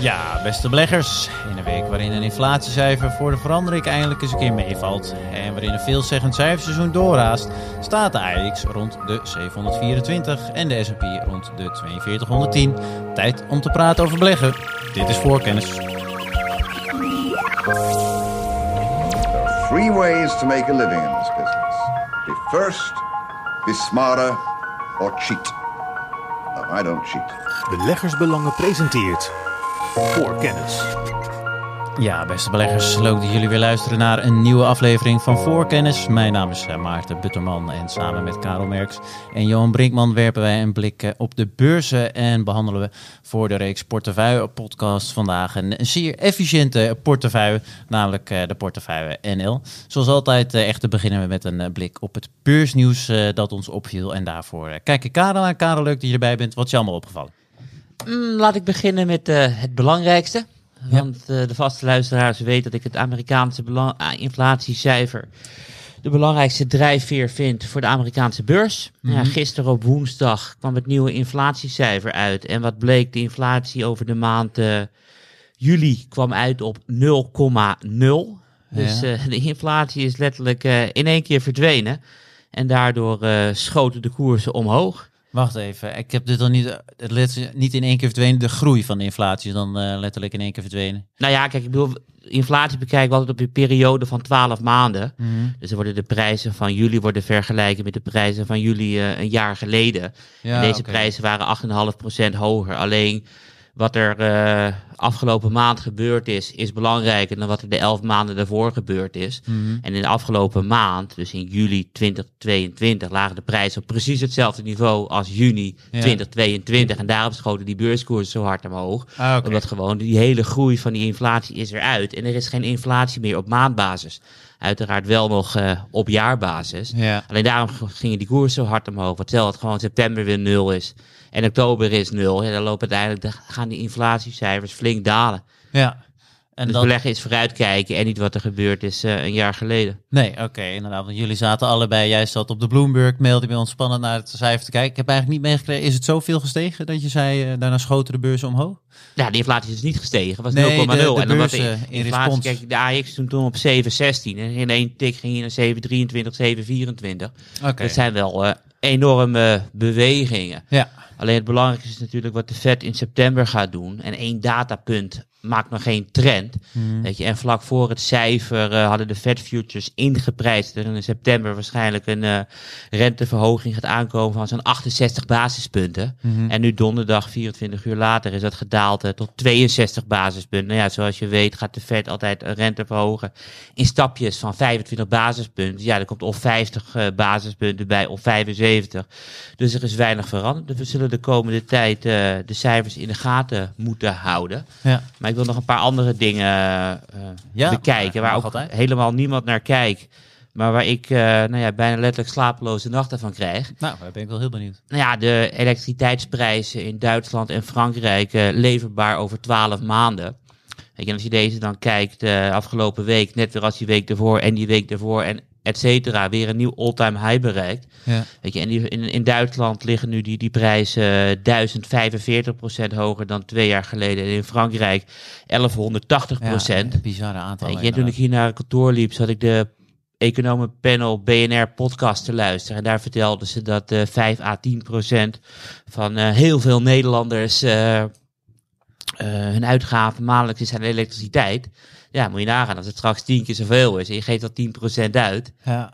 Ja, beste beleggers. In een week waarin een inflatiecijfer voor de verandering eindelijk eens een keer meevalt en waarin een veelzeggend cijferseizoen doorraast, staat de AX rond de 724 en de S&P rond de 4210. Tijd om te praten over beleggen. Dit is voorkennis. Three ways to make a living in this business. Be first, be smarter, or cheat. No, I don't cheat. Beleggersbelangen presenteert voor kennis. Ja, beste beleggers, leuk dat jullie weer luisteren naar een nieuwe aflevering van Voorkennis. Mijn naam is eh, Maarten Butterman en samen met Karel Merks en Johan Brinkman werpen wij een blik eh, op de beurzen en behandelen we voor de reeks portefeuille podcast vandaag een, zeer efficiënte portefeuille, namelijk eh, de portefeuille NL. Zoals altijd echt beginnen we met een blik op het beursnieuws dat ons opviel en daarvoor kijken Karel aan. Karel, leuk dat je erbij bent. Wat is je allemaal opgevallen? Mm, laat ik beginnen met uh, het belangrijkste. Want uh, de vaste luisteraars weten dat ik het Amerikaanse uh, inflatiecijfer de belangrijkste drijfveer vind voor de Amerikaanse beurs. Mm -hmm. ja, gisteren op woensdag kwam het nieuwe inflatiecijfer uit. En wat bleek, de inflatie over de maand juli kwam uit op 0,0. Dus ja. de inflatie is letterlijk in één keer verdwenen. En daardoor schoten de koersen omhoog. Wacht even, ik heb dit dan niet, het niet in één keer verdwenen. De groei van de inflatie is dan uh, letterlijk in één keer verdwenen. Nou ja, kijk, ik bedoel, inflatie bekijken we altijd op een periode van 12 maanden. Mm -hmm. Dus dan worden de prijzen van juli worden vergelijken met de prijzen van juli uh, een jaar geleden. Ja, en deze okay. prijzen waren 8,5% hoger. Alleen wat er uh, afgelopen maand gebeurd is, is belangrijker dan wat er de elf maanden daarvoor gebeurd is. Mm -hmm. En in de afgelopen maand, dus in juli 2022, lagen de prijzen op precies hetzelfde niveau als juni ja. 2022. En daarom schoten die beurskoersen zo hard omhoog. Ah, okay. Omdat gewoon die hele groei van die inflatie is eruit. En er is geen inflatie meer op maandbasis. Uiteraard wel nog uh, op jaarbasis. Ja. Alleen daarom gingen die koersen zo hard omhoog. Wat het gewoon september weer nul is. En oktober is nul. Ja, dan lopen uiteindelijk, gaan die inflatiecijfers flink dalen. Ja. En dus dat... beleggen is vooruitkijken en niet wat er gebeurd is uh, een jaar geleden. Nee, oké, okay, inderdaad. Want jullie zaten allebei, jij zat op de Bloomberg, mailde bij ons spannend naar het cijfer te kijken. Ik heb eigenlijk niet meegekregen, is het zoveel gestegen dat je zei, uh, daarna schoten de beurzen omhoog? Ja, de inflatie is niet gestegen, was 0,0. Nee, de, de en dan was de in respons. Kijk, de AX toen, toen op 7,16 en in één tik ging je naar 7,23, 7,24. Okay. Dat zijn wel uh, enorme bewegingen. Ja. Alleen het belangrijkste is natuurlijk wat de Fed in september gaat doen. En één datapunt maakt nog geen trend. Hmm. Weet je, en vlak voor het cijfer uh, hadden de Fed futures ingeprijsd dat er in september waarschijnlijk een uh, renteverhoging gaat aankomen van zo'n 68 basispunten. Hmm. En nu donderdag, 24 uur later, is dat gedaald uh, tot 62 basispunten. Nou ja, zoals je weet gaat de Fed altijd een rente verhogen in stapjes van 25 basispunten. Ja, er komt of 50 basispunten bij of 75. Dus er is weinig veranderd. Dus we zullen de komende tijd de cijfers in de gaten moeten houden. Ja. Maar ik wil nog een paar andere dingen uh, ja, bekijken, waar ook altijd. helemaal niemand naar kijkt. Maar waar ik uh, nou ja, bijna letterlijk slapeloze nachten van krijg. Nou, daar ben ik wel heel benieuwd. Nou ja, de elektriciteitsprijzen in Duitsland en Frankrijk uh, leverbaar over 12 maanden. En als je deze dan kijkt, uh, afgelopen week, net weer als die week ervoor en die week ervoor en et cetera, weer een nieuw all-time high bereikt. Ja. Weet je, en die, in, in Duitsland liggen nu die, die prijzen uh, 1045 procent hoger dan twee jaar geleden. En in Frankrijk 1180 procent. Ja, bizarre aantal. Weet je, en toen ik hier naar het kantoor liep, zat ik de economenpanel BNR podcast te luisteren. En daar vertelden ze dat uh, 5 à 10 procent van uh, heel veel Nederlanders uh, hun uitgaven maandelijks is aan elektriciteit. Ja, moet je nagaan als het straks tien keer zoveel is en je geeft dat 10% uit. Ja.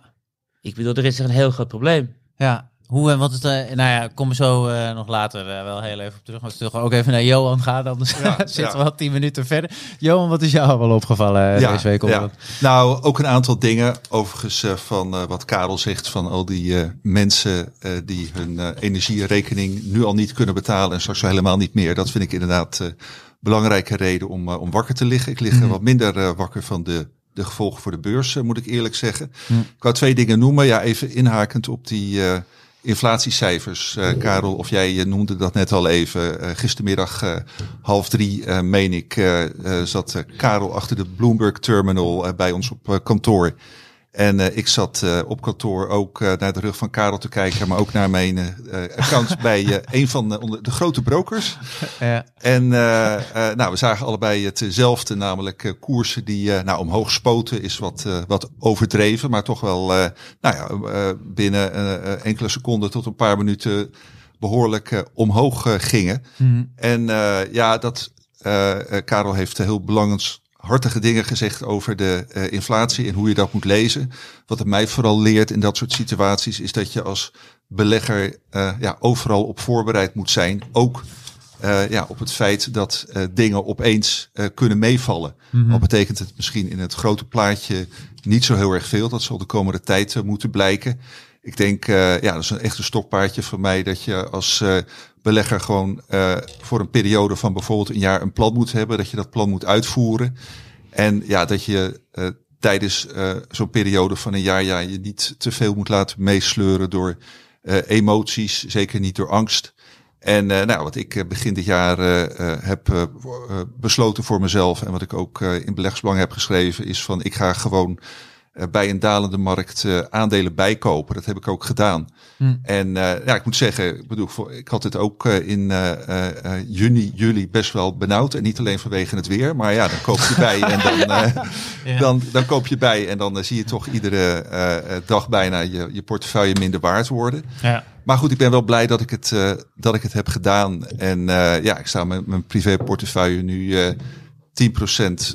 Ik bedoel, er is er een heel groot probleem. Ja, hoe en wat het, uh, nou ja, kom er zo uh, nog later uh, wel heel even op terug. Maar we toch ook even naar Johan gaan, anders ja, zitten ja. we al tien minuten verder. Johan, wat is jou wel opgevallen ja, deze week? Ja. Nou, ook een aantal dingen, overigens van wat Karel zegt, van al die mensen die hun energierekening nu al niet kunnen betalen en straks helemaal niet meer. Dat vind ik inderdaad belangrijke reden om, uh, om wakker te liggen. Ik lig mm. wat minder uh, wakker van de, de gevolgen voor de beurs, uh, moet ik eerlijk zeggen. Mm. Ik wou twee dingen noemen. Ja, even inhakend op die inflatiecijfers. Karel, of jij noemde dat net al even. gistermiddag half drie, meen ik, zat Karel achter de Bloomberg Terminal bij ons op kantoor. En uh, ik zat uh, op kantoor ook uh, naar de rug van Karel te kijken, maar ook naar mijn account bij een van de, de grote brokers. Ja. En nou, we zagen allebei hetzelfde, namelijk koersen die nou, omhoog spoten, is wat, wat overdreven, maar toch wel nou ja, binnen enkele seconden tot een paar minuten behoorlijk omhoog gingen. Mm. En ja, dat Karel heeft heel belangrijk hartige dingen gezegd over de uh, inflatie en hoe je dat moet lezen. Wat het mij vooral leert in dat soort situaties is dat je als belegger uh, ja, overal op voorbereid moet zijn. Ook uh, ja, op het feit dat dingen opeens kunnen meevallen. Mm Wat betekent het misschien in het grote plaatje niet zo heel erg veel. Dat zal de komende tijd moeten blijken. Ik denk, ja, dat is een echt een stokpaardje voor mij dat je als belegger gewoon uh, voor een periode van bijvoorbeeld een jaar een plan moet hebben, dat je dat plan moet uitvoeren. En ja, dat je tijdens zo'n periode van een jaar ja, je niet te veel moet laten meesleuren door emoties, zeker niet door angst. En nou, wat ik begin dit jaar heb besloten voor mezelf en wat ik ook in beleggersbelang heb geschreven, is van ik ga gewoon eh, bij een dalende markt uh, aandelen bijkopen. Dat heb ik ook gedaan. Hm. En uh, ja, ik moet zeggen, ik bedoel, ik had het ook in juni, juli best wel benauwd. En niet alleen vanwege het weer, maar ja, dan koop je bij en dan, ja. dan, dan koop je bij en dan zie je toch iedere dag bijna je, je portefeuille minder waard worden. Ja. Maar goed, ik ben wel blij dat ik het, dat ik het heb gedaan. En ja, ik sta met mijn privé portefeuille nu 10%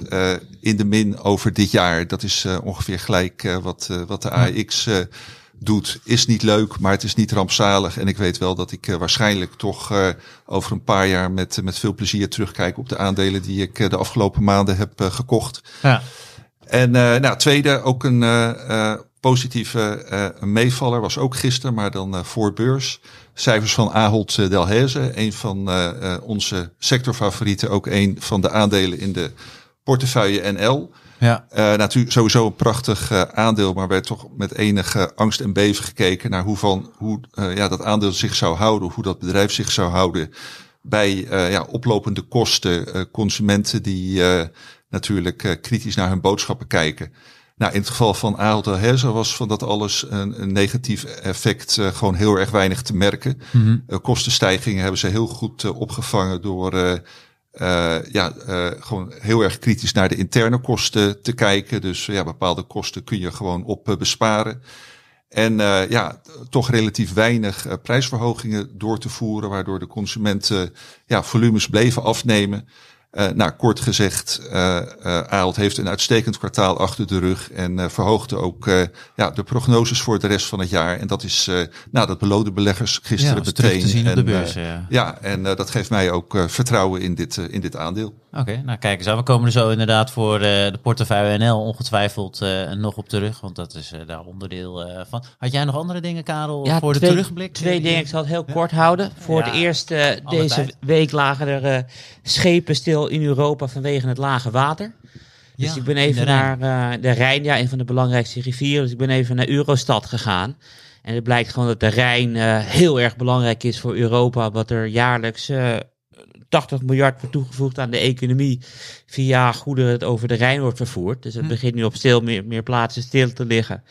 uh, in de min over dit jaar. Dat is uh, ongeveer gelijk uh, wat, wat de AX doet. Is niet leuk, maar het is niet rampzalig. En ik weet wel dat ik waarschijnlijk toch over een paar jaar met, met veel plezier terugkijk op de aandelen die ik de afgelopen maanden heb gekocht. Ja. En nou, tweede, ook een positieve meevaller was ook gisteren, maar dan voor beurs cijfers van Ahold eh, Delhaize, een van uh, onze sectorfavorieten, ook een van de aandelen in de portefeuille NL. Ja. Uh, natuurlijk sowieso een prachtig uh, aandeel, maar werd toch met enige angst en beven gekeken naar hoe, van, hoe ja, dat aandeel zich zou houden, hoe dat bedrijf zich zou houden bij ja, oplopende kosten, consumenten die natuurlijk kritisch naar hun boodschappen kijken. Nou, in het geval van Ahold Delhaize was van dat alles een, een negatief effect uh, gewoon heel erg weinig te merken. Mm -hmm. uh, kostenstijgingen hebben ze heel goed uh, opgevangen door ja, gewoon heel erg kritisch naar de interne kosten te kijken. Dus ja, bepaalde kosten kun je gewoon op besparen. En ja, toch relatief weinig prijsverhogingen door te voeren, waardoor de consumenten ja, volumes bleven afnemen. Uh, nou, kort gezegd, uh, uh, Aalt heeft een uitstekend kwartaal achter de rug en verhoogde ook ja, de prognoses voor de rest van het jaar. En dat is, nou, dat beloden beleggers gisteren ja, meteen. te zien en, op de beurs. ja. ja, en dat geeft mij ook vertrouwen in dit, in dit aandeel. Oké, nou kijk eens aan. We komen er zo inderdaad voor de portefeuille NL ongetwijfeld nog op terug, want dat is daar onderdeel van. Had jij nog andere dingen, Karel, ja, voor twee, de terugblik? Twee dingen, ik zal het heel kort houden. Voor het eerst deze tijd. week lagen er schepen stil in Europa vanwege het lage water. Dus ik ben even naar uh, de Rijn, ja, een van de belangrijkste rivieren. Dus ik ben even naar Eurostad gegaan. En het blijkt gewoon dat de Rijn uh, heel erg belangrijk is voor Europa. Wat er jaarlijks uh, eh, 80 miljard wordt toegevoegd aan de economie. Via goederen het over de Rijn wordt vervoerd. Dus het hm. begint nu op stil meer, meer plaatsen stil te liggen.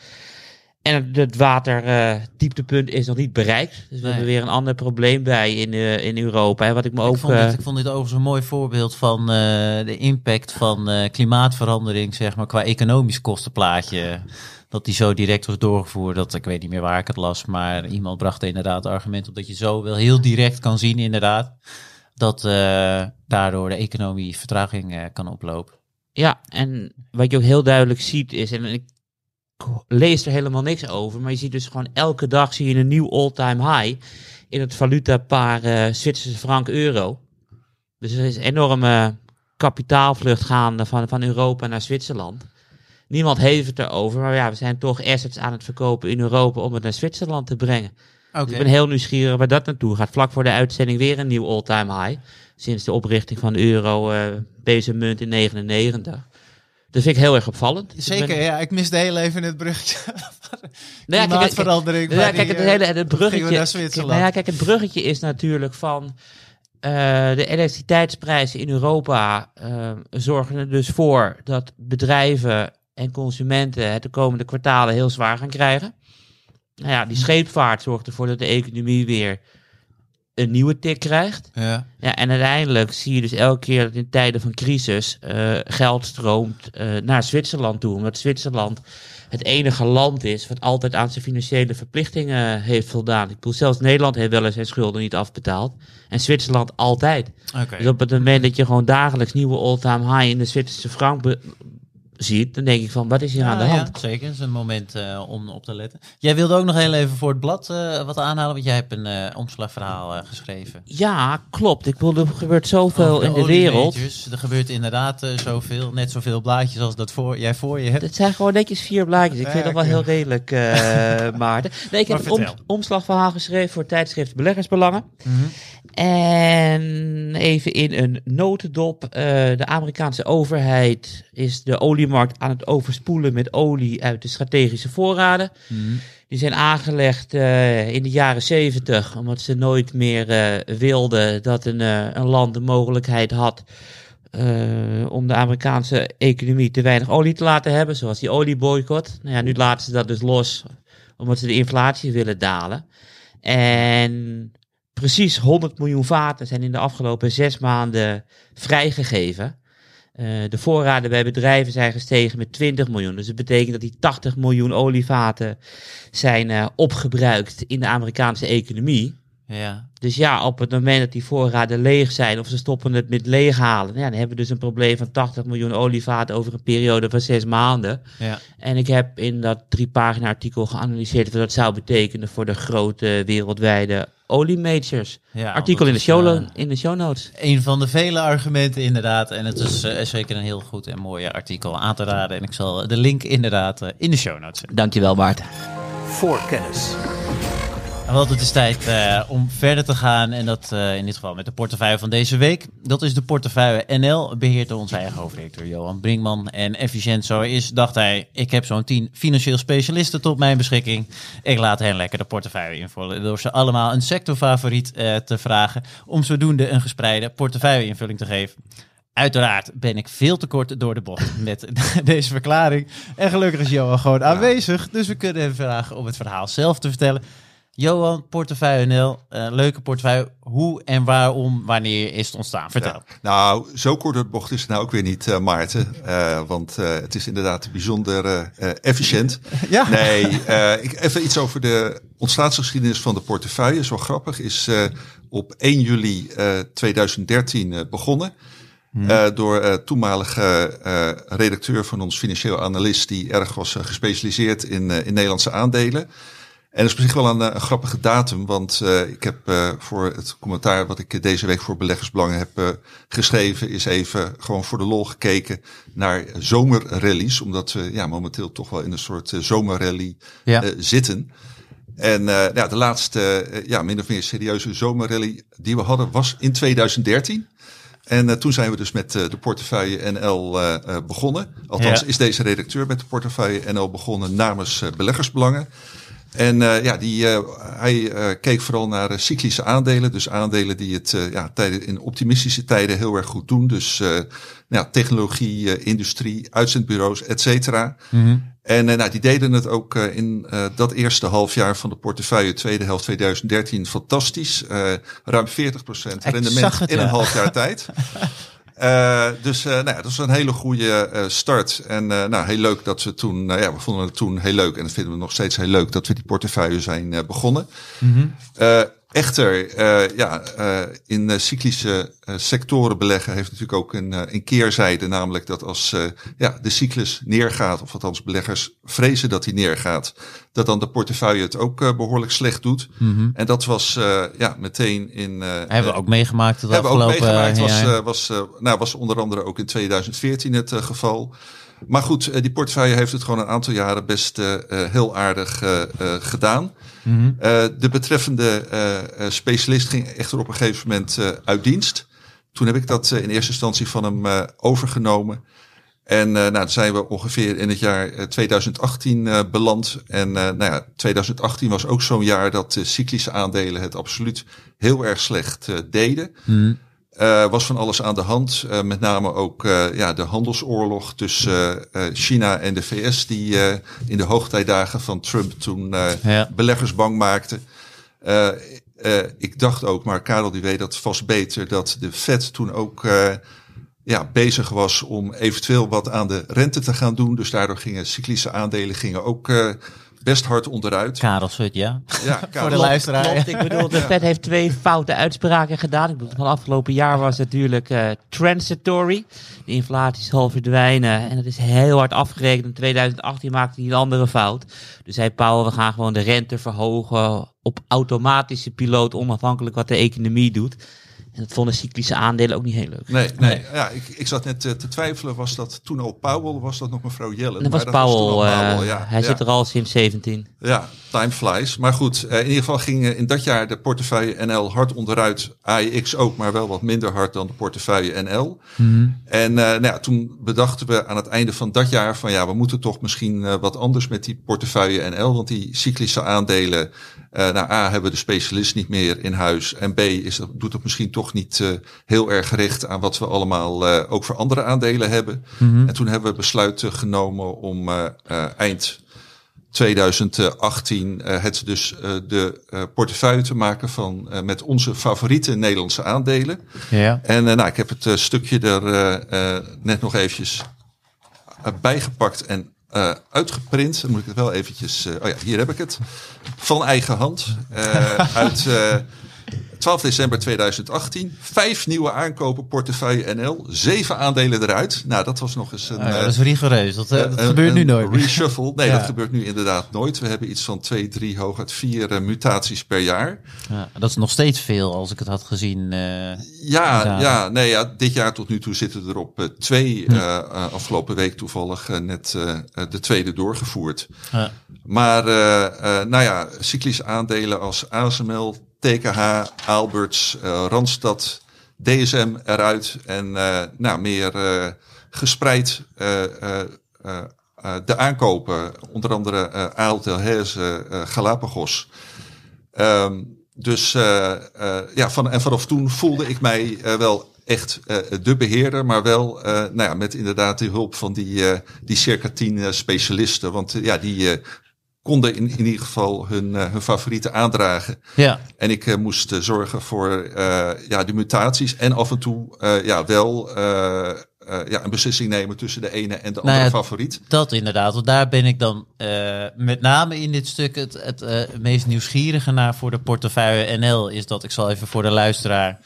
En het waterdieptepunt uh, is nog niet bereikt. Dus we nee. hebben weer een ander probleem bij in, uh, in Europa. En wat ik me ik ook. Vond dit, ik vond dit overigens een mooi voorbeeld van uh, de impact van klimaatverandering, zeg maar, qua economisch kostenplaatje. Dat die zo direct was doorgevoerd. Dat ik weet niet meer waar ik het las. Maar iemand bracht inderdaad het argument op dat je zo wel heel direct kan zien, inderdaad. Dat daardoor de economie vertraging kan oplopen. Ja, en wat je ook heel duidelijk ziet is, en ik lees er helemaal niks over. Maar je ziet dus gewoon elke dag zie je een nieuw all-time high in het valutapaar uh, Zwitserse frank euro. Dus er is een enorme kapitaalvlucht gaande van, van Europa naar Zwitserland. Niemand heeft het erover, maar ja, we zijn toch assets aan het verkopen in Europa om het naar Zwitserland te brengen. Okay. Dus ik ben heel nieuwsgierig waar dat naartoe gaat. Vlak voor de uitzending weer een nieuw all-time high. Sinds de oprichting van de euro, uh, deze munt in 99. Dat vind ik heel erg opvallend. Zeker, ben... ja. Ik miste heel even het bruggetje. nou ja, Klimaatverandering. Ja, kijk, het hele het bruggetje. Zwitserland. Nou ja, kijk, het bruggetje is natuurlijk van uh, de elektriciteitsprijzen in Europa uh, zorgen er dus voor dat bedrijven en consumenten het de komende kwartalen heel zwaar gaan krijgen. Nou ja, die scheepvaart zorgt ervoor dat de economie weer een nieuwe tik krijgt. Ja. Ja, en uiteindelijk zie je dus elke keer dat in tijden van crisis eh, geld stroomt eh, naar Zwitserland toe. Omdat Zwitserland het enige land is wat altijd aan zijn financiële verplichtingen heeft voldaan. Ik bedoel, zelfs Nederland heeft wel eens zijn schulden niet afbetaald. En Zwitserland altijd. Oké. Dus op het moment dat je gewoon dagelijks nieuwe all-time high in de Zwitserse frank ziet, dan denk ik van, wat is hier aan de hand? Ja, zeker, is een moment eh, om op te letten. Jij wilde ook nog heel even voor het blad eh, wat aanhalen, want jij hebt een eh, omslagverhaal geschreven. Ja, klopt. Ik bedoel, er gebeurt zoveel Over in de wereld. Er gebeurt inderdaad zoveel, net zoveel blaadjes als dat voor, jij voor je hebt. Het zijn gewoon netjes vier blaadjes. Ik vind dat wel heel redelijk, Maarten. Nee, ik heb een om, omslagverhaal geschreven voor tijdschrift Beleggersbelangen. Mhm. En even in een notendop. de Amerikaanse overheid is de oliemarkt aan het overspoelen met olie uit de strategische voorraden. Mhm. Die zijn aangelegd eh, in de jaren zeventig, omdat ze nooit meer eh, wilden dat een, eh, een land de mogelijkheid had om de Amerikaanse economie te weinig olie te laten hebben, zoals die olieboycott. Nou ja, nu laten ze dat dus los, omdat ze de inflatie willen dalen. En precies 100 miljoen vaten zijn in de afgelopen zes maanden vrijgegeven. Eh, de voorraden bij bedrijven zijn gestegen met 20 miljoen. Dus dat betekent dat die 80 miljoen olievaten zijn eh, opgebruikt in de Amerikaanse economie. Ja. Dus ja, op het moment dat die voorraden leeg zijn of ze stoppen het met leeghalen, ja, dan hebben we dus een probleem van 80 miljoen olievaten over een periode van zes maanden. Ja. En ik heb in dat drie pagina artikel geanalyseerd wat dat zou betekenen voor de grote wereldwijde oliemajors. Ja, artikel in de, show, eh, in de show notes. Een van de vele argumenten inderdaad. En het is eh, zeker een heel goed en mooi artikel aan te raden. En ik zal de link inderdaad eh, in de show notes zetten. Dankjewel Maarten. Voorkennis. Want het is tijd eh, om verder te gaan. En dat eh, in dit geval met de portefeuille van deze week. Dat is de portefeuille NL, beheerd door onze eigen hoofdredacteur Johan Brinkman. En efficiënt zo is, dacht hij, ik heb zo'n tien financieel specialisten tot mijn beschikking. Ik laat hen lekker de portefeuille invullen. Door ze allemaal een sectorfavoriet eh, te vragen. Om zodoende een gespreide portefeuille-invulling te geven. Uiteraard ben ik veel te kort door de bocht met deze verklaring. En gelukkig is Johan gewoon aanwezig. Dus we kunnen hem vragen om het verhaal zelf te vertellen. Johan, portefeuille NL, eh, leuke portefeuille. Hoe en waarom, wanneer is het ontstaan? Vertel. Ja. Nou, zo kort de bocht is het nou ook weer niet, eh, Maarten. Eh, want het is inderdaad bijzonder efficiënt. Ja. Nee, ik, even iets over de ontstaansgeschiedenis van de portefeuille. Zo grappig is op 1 juli eh, 2013 eh, begonnen. Eh, door toenmalige redacteur van ons financieel analist, die erg was gespecialiseerd in, in Nederlandse aandelen. En dat is op zich wel een, eh, een grappige datum, want eh, ik heb eh, voor het commentaar wat ik deze week voor beleggersbelangen heb geschreven, is even gewoon voor de lol gekeken naar zomerrallies, omdat we ja, momenteel toch wel in een soort zomerrally Ja. zitten. En ja, de laatste, ja, min of meer serieuze zomerrally die we hadden was in 2013. En toen zijn we dus met de portefeuille NL begonnen. Althans Ja. is deze redacteur met de portefeuille NL begonnen namens beleggersbelangen. En eh, ja, die, eh, hij eh, keek vooral naar cyclische aandelen. Dus aandelen die het ja, tijden, in optimistische tijden heel erg goed doen. Dus eh, ja, technologie, industrie, uitzendbureaus, et cetera. En eh, nou, die deden het ook in dat eerste halfjaar van de portefeuille, tweede helft 2013, fantastisch. Ruim 40% rendement in een half jaar tijd. Eh, dus eh, nou ja, dat was een hele goede eh, start. En nou, heel leuk dat we toen, nou ja, we vonden het toen heel leuk. En dat vinden we nog steeds heel leuk dat we die portefeuille zijn begonnen. Eh, echter, eh, ja, eh, in eh, cyclische sectoren beleggen heeft natuurlijk ook een, een keerzijde. Namelijk dat als ja, de cyclus neergaat, of althans beleggers vrezen dat die neergaat, dat dan de portefeuille het ook eh, behoorlijk slecht doet. En dat was ja, meteen in. Hebben we ook meegemaakt het hebben we ook meegemaakt. Was, was, nou, was onder andere ook in 2014 het geval. Maar goed, eh, die portefeuille heeft het gewoon een aantal jaren best eh, eh, heel aardig gedaan. Mhm. De betreffende specialist ging echter op een gegeven moment uit dienst. Toen heb ik dat in eerste instantie van hem overgenomen. En nou, dan zijn we ongeveer in het jaar eh, 2018 eh, beland. En nou ja, 2018 was ook zo'n jaar dat cyclische aandelen het absoluut heel erg slecht deden. Mhm. Uh, was van alles aan de hand. Uh, met name ook uh, ja, de handelsoorlog tussen China en de VS, die in de hoogtijdagen van Trump toen ja. beleggers bang maakte. ik dacht ook, maar Karel die weet dat vast beter, dat de Fed toen ook ja, bezig was om eventueel wat aan de rente te gaan doen. Dus daardoor gingen cyclische aandelen gingen ook best hard onderuit. Karel Schut, ja. ja Voor de luisteraar. Klopt, ik bedoel, de Fed heeft twee foute uitspraken gedaan. Ik bedoel, van afgelopen jaar was het natuurlijk uh, transitory. De inflatie zal verdwijnen. En het is heel hard afgerekend. In 2018 maakte hij een andere fout. Dus zei Powell, we gaan gewoon de rente verhogen op automatische piloot, onafhankelijk wat de economie doet. En dat vonden cyclische aandelen ook niet heel leuk. Nee, nee. Ja, ik, ik zat net te, te twijfelen. Was dat toen al Powell? Was dat nog mevrouw Jellen? Dat was maar Powell. was Powell uh, ja. Hij ja. zit er al sinds 17. Ja, time flies. Maar goed, uh, in ieder geval ging in dat jaar de portefeuille NL hard onderuit. AIX ook, maar wel wat minder hard dan de portefeuille NL. Mm. En nou ja, toen bedachten we aan het einde van dat jaar van ja, we moeten toch misschien wat anders met die portefeuille NL. Want die cyclische aandelen uh, nou, A, hebben we de specialist niet meer in huis. En B, is dat, doet het misschien toch niet uh, heel erg gericht aan wat we allemaal uh, ook voor andere aandelen hebben. Mm -hmm. En toen hebben we besluit genomen om eind 2018 het dus de portefeuille te maken van met onze favoriete Nederlandse aandelen. Ja. En nou, ik heb het stukje er net nog eventjes bijgepakt en uh, uitgeprint. Dan moet ik het wel eventjes. Uh, oh ja, hier heb ik het. Van eigen hand. Uh, uit 12 december 2018. Vijf nieuwe aankopen portefeuille NL. Zeven aandelen eruit. Nou, dat was nog eens een... Ja, dat is rigoureus. Dat, dat gebeurt nu nooit. Reshuffle. Nee, ja. dat gebeurt nu inderdaad nooit. We hebben iets van twee, drie, hooguit vier mutaties per jaar. Ja, dat is nog steeds veel als ik het had gezien. ja, ja, nee, ja, dit jaar tot nu toe zitten er op twee. Hm. afgelopen week toevallig net de tweede doorgevoerd. Ja. Maar nou ja, cyclische aandelen als ASML, TKH, Alberts, uh, Randstad, DSM eruit en uh, nou, meer uh, gespreid de aankopen, onder andere uh, Heerse, Galapagos. Um, dus ja, van, en vanaf toen voelde ik mij wel echt de beheerder, maar wel nou ja, met inderdaad de hulp van die, die circa tien specialisten. Want ja, die konden in, in ieder geval hun, uh, hun favorieten aandragen. Ja. En ik uh, moest uh, zorgen voor ja, de mutaties en af en toe ja, wel ja, een beslissing nemen tussen de ene en de andere nou ja, favoriet. Dat inderdaad, want daar ben ik dan met name in dit stuk het, het meest nieuwsgierige naar voor de portefeuille NL. Is dat, ik zal even voor de luisteraar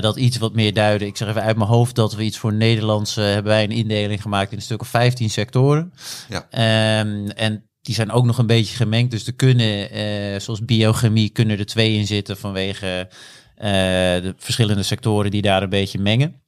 dat iets wat meer duiden. Ik zeg even uit mijn hoofd dat we iets voor Nederlands hebben wij een indeling gemaakt in een stuk of 15 sectoren. Ja. Um, en die zijn ook nog een beetje gemengd. Dus er kunnen, uh, zoals biochemie, kunnen er twee in zitten vanwege uh, de verschillende sectoren die daar een beetje mengen.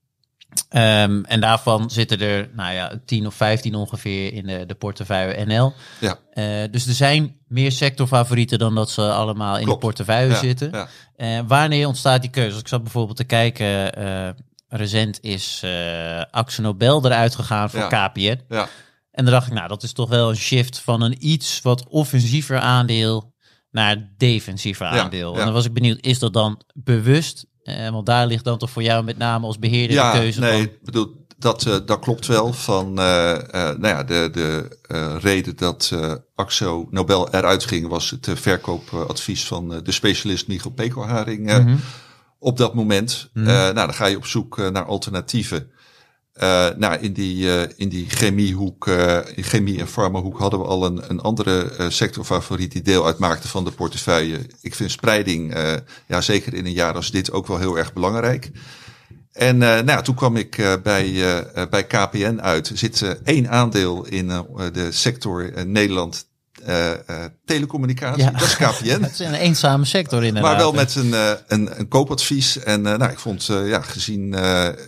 Um, en daarvan zitten er, nou ja, 10 of 15 ongeveer in de, de portefeuille NL. Ja. Uh, dus er zijn meer sectorfavorieten dan dat ze allemaal in Klopt. de portefeuille Ja, zitten. ja. Uh, wanneer ontstaat die keuze? Als ik zat bijvoorbeeld te kijken, uh, recent is uh, Axel Nobel eruit gegaan voor Ja. KPN. Ja. En dan dacht ik, nou, dat is toch wel een shift van een iets wat offensiever aandeel naar defensiever aandeel. ja. En dan was ik benieuwd, is dat dan bewust? Eh, want daar ligt dan toch voor jou met name als beheerder Ja, de keuze nee, van... bedoel, dat, eh, dat klopt wel. Van, eh, eh, nou ja, de, de reden dat Axo Nobel eruit ging was het verkoopadvies van de specialist Michiel Pekelharing eh, Mhm. op dat moment. Mhm. Nou, dan ga je op zoek naar alternatieven. Eh, nou, in die, eh, in die chemiehoek, eh, in chemie- en farmahoek hadden we al een, een andere sectorfavoriet die deel uitmaakte van de portefeuille. Ik vind spreiding, ja, zeker in een jaar als dit, ook wel heel erg belangrijk. En nou, toen kwam ik bij, bij KPN uit. Er zit één aandeel in de sector Nederland eh, telecommunicatie. Ja. Dat is KPN. Het is een eenzame sector inderdaad. Maar wel met een, eh, een, een koopadvies. En nou, ik vond ja, gezien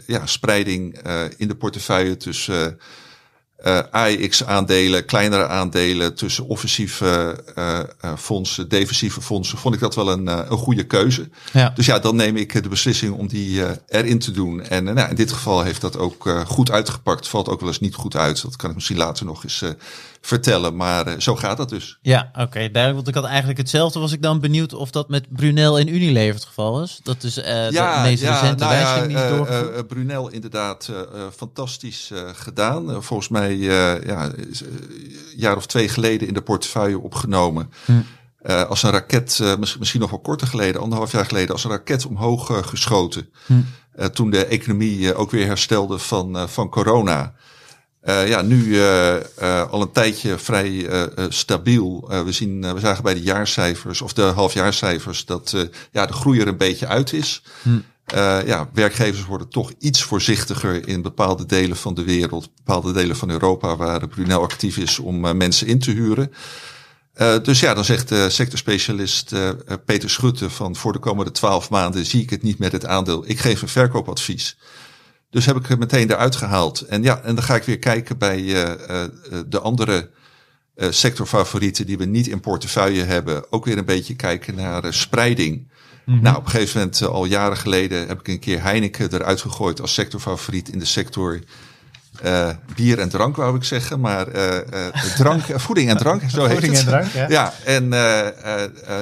ja, spreiding in de portefeuille tussen AIX-aandelen, kleinere aandelen, tussen offensieve fondsen, defensieve fondsen, vond ik dat wel een, een goede keuze. Ja. Dus ja, dan neem ik de beslissing om die erin te doen. En nou, in dit geval heeft dat ook goed uitgepakt. Valt ook wel eens niet goed uit. Dat kan ik misschien later nog eens vertellen. Maar zo gaat dat dus. Ja, oké, duidelijk. Want ik had eigenlijk hetzelfde. Was ik dan benieuwd of dat met Brunel en Unilever het geval is? Dat is ja, de meest recente nou die doorgevoerd. Brunel inderdaad fantastisch gedaan. volgens mij ja, een jaar of twee geleden in de portefeuille opgenomen. Hm. Uh, als een raket, uh, misschien nog wel korter geleden, anderhalf jaar geleden, als een raket omhoog uh, geschoten. Hm. toen de economie ook weer herstelde van, van corona. Ja, nu al een tijdje vrij stabiel. we, zien, we zagen bij de jaarcijfers of de halfjaarcijfers dat ja, de groei er een beetje uit is. Hm. ja, werkgevers worden toch iets voorzichtiger in bepaalde delen van de wereld, bepaalde delen van Europa waar Brunel actief is om mensen in te huren. Dus ja, dan zegt de sectorspecialist Peter Schutte van voor de komende twaalf maanden zie ik het niet met het aandeel. Ik geef een verkoopadvies. Dus heb ik het meteen eruit gehaald. En ja, en dan ga ik weer kijken bij uh, de andere sectorfavorieten die we niet in portefeuille hebben. Ook weer een beetje kijken naar spreiding. Mm -hmm. Nou, op een gegeven moment, al jaren geleden, heb ik een keer Heineken eruit gegooid als sectorfavoriet in de sector uh, bier en drank, wou ik zeggen, maar uh, uh, drank, voeding en drank, zo heet voeding het. en drank, ja. ja en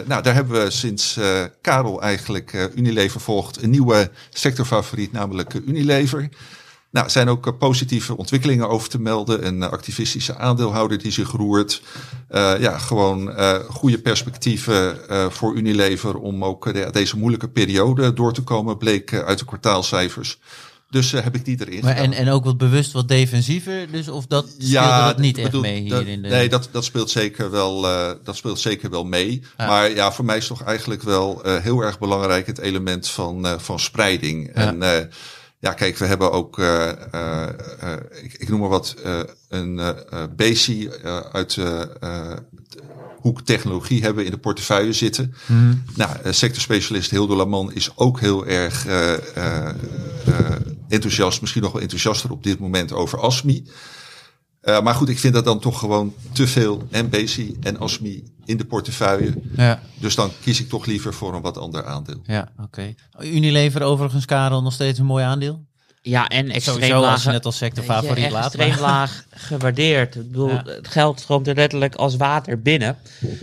nou, daar hebben we sinds Karel eigenlijk Unilever volgt een nieuwe sectorfavoriet, namelijk Unilever. Nou, er zijn ook positieve ontwikkelingen over te melden. Een activistische aandeelhouder die zich roert. ja, gewoon goede perspectieven voor Unilever om ook de, deze moeilijke periode door te komen, bleek uit de kwartaalcijfers. Dus uh, heb ik die erin maar en, en ook wat bewust wat defensiever, dus of dat speelde ja, dat niet echt mee hier dat, in de... Nee, dat, dat, speelt zeker wel, uh, dat speelt zeker wel mee. Ah. Maar ja, voor mij is toch eigenlijk wel uh, heel erg belangrijk het element van, van spreiding. En ja, kijk, we hebben ook, ik, ik, noem maar wat, een BC uit hoek technologie hebben in de portefeuille zitten. Mm. Nou, sectorspecialist Hildo Laman is ook heel erg enthousiast, misschien nog wel enthousiaster op dit moment over ASMI. Uh, maar goed, ik vind dat dan toch gewoon te veel MBC en ASMI in de portefeuille. Ja. Dus dan kies ik toch liever voor een wat ander aandeel. Ja, oké. Okay. Unilever overigens, Karel, nog steeds een mooi aandeel? Ja, en extreem laag. Als je net als sectorfavoriet laat. Extreem laag gewaardeerd. Ik bedoel, ja. Het geld stroomt er letterlijk als water binnen.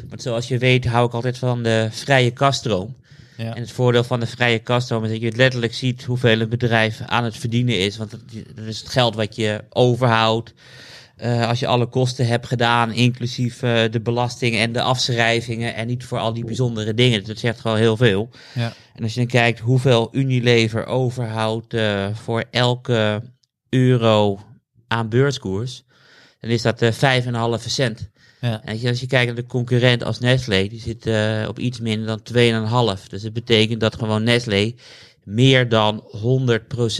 Want zoals je weet hou ik altijd van de vrije kaststroom. Ja. En het voordeel van de vrije kaststroom is dat je letterlijk ziet hoeveel een bedrijf aan het verdienen is. Want dat is het geld wat je overhoudt. Uh, als je alle kosten hebt gedaan, inclusief uh, de belasting en de afschrijvingen. En niet voor al die bijzondere dingen. Dat zegt gewoon heel veel. Ja. En als je dan kijkt hoeveel Unilever overhoudt uh, voor elke euro aan beurskoers. Dan is dat 5,5 cent. Ja. En als je kijkt naar de concurrent als Nestlé, die zit uh, op iets minder dan 2,5. Dus het betekent dat gewoon Nestlé meer dan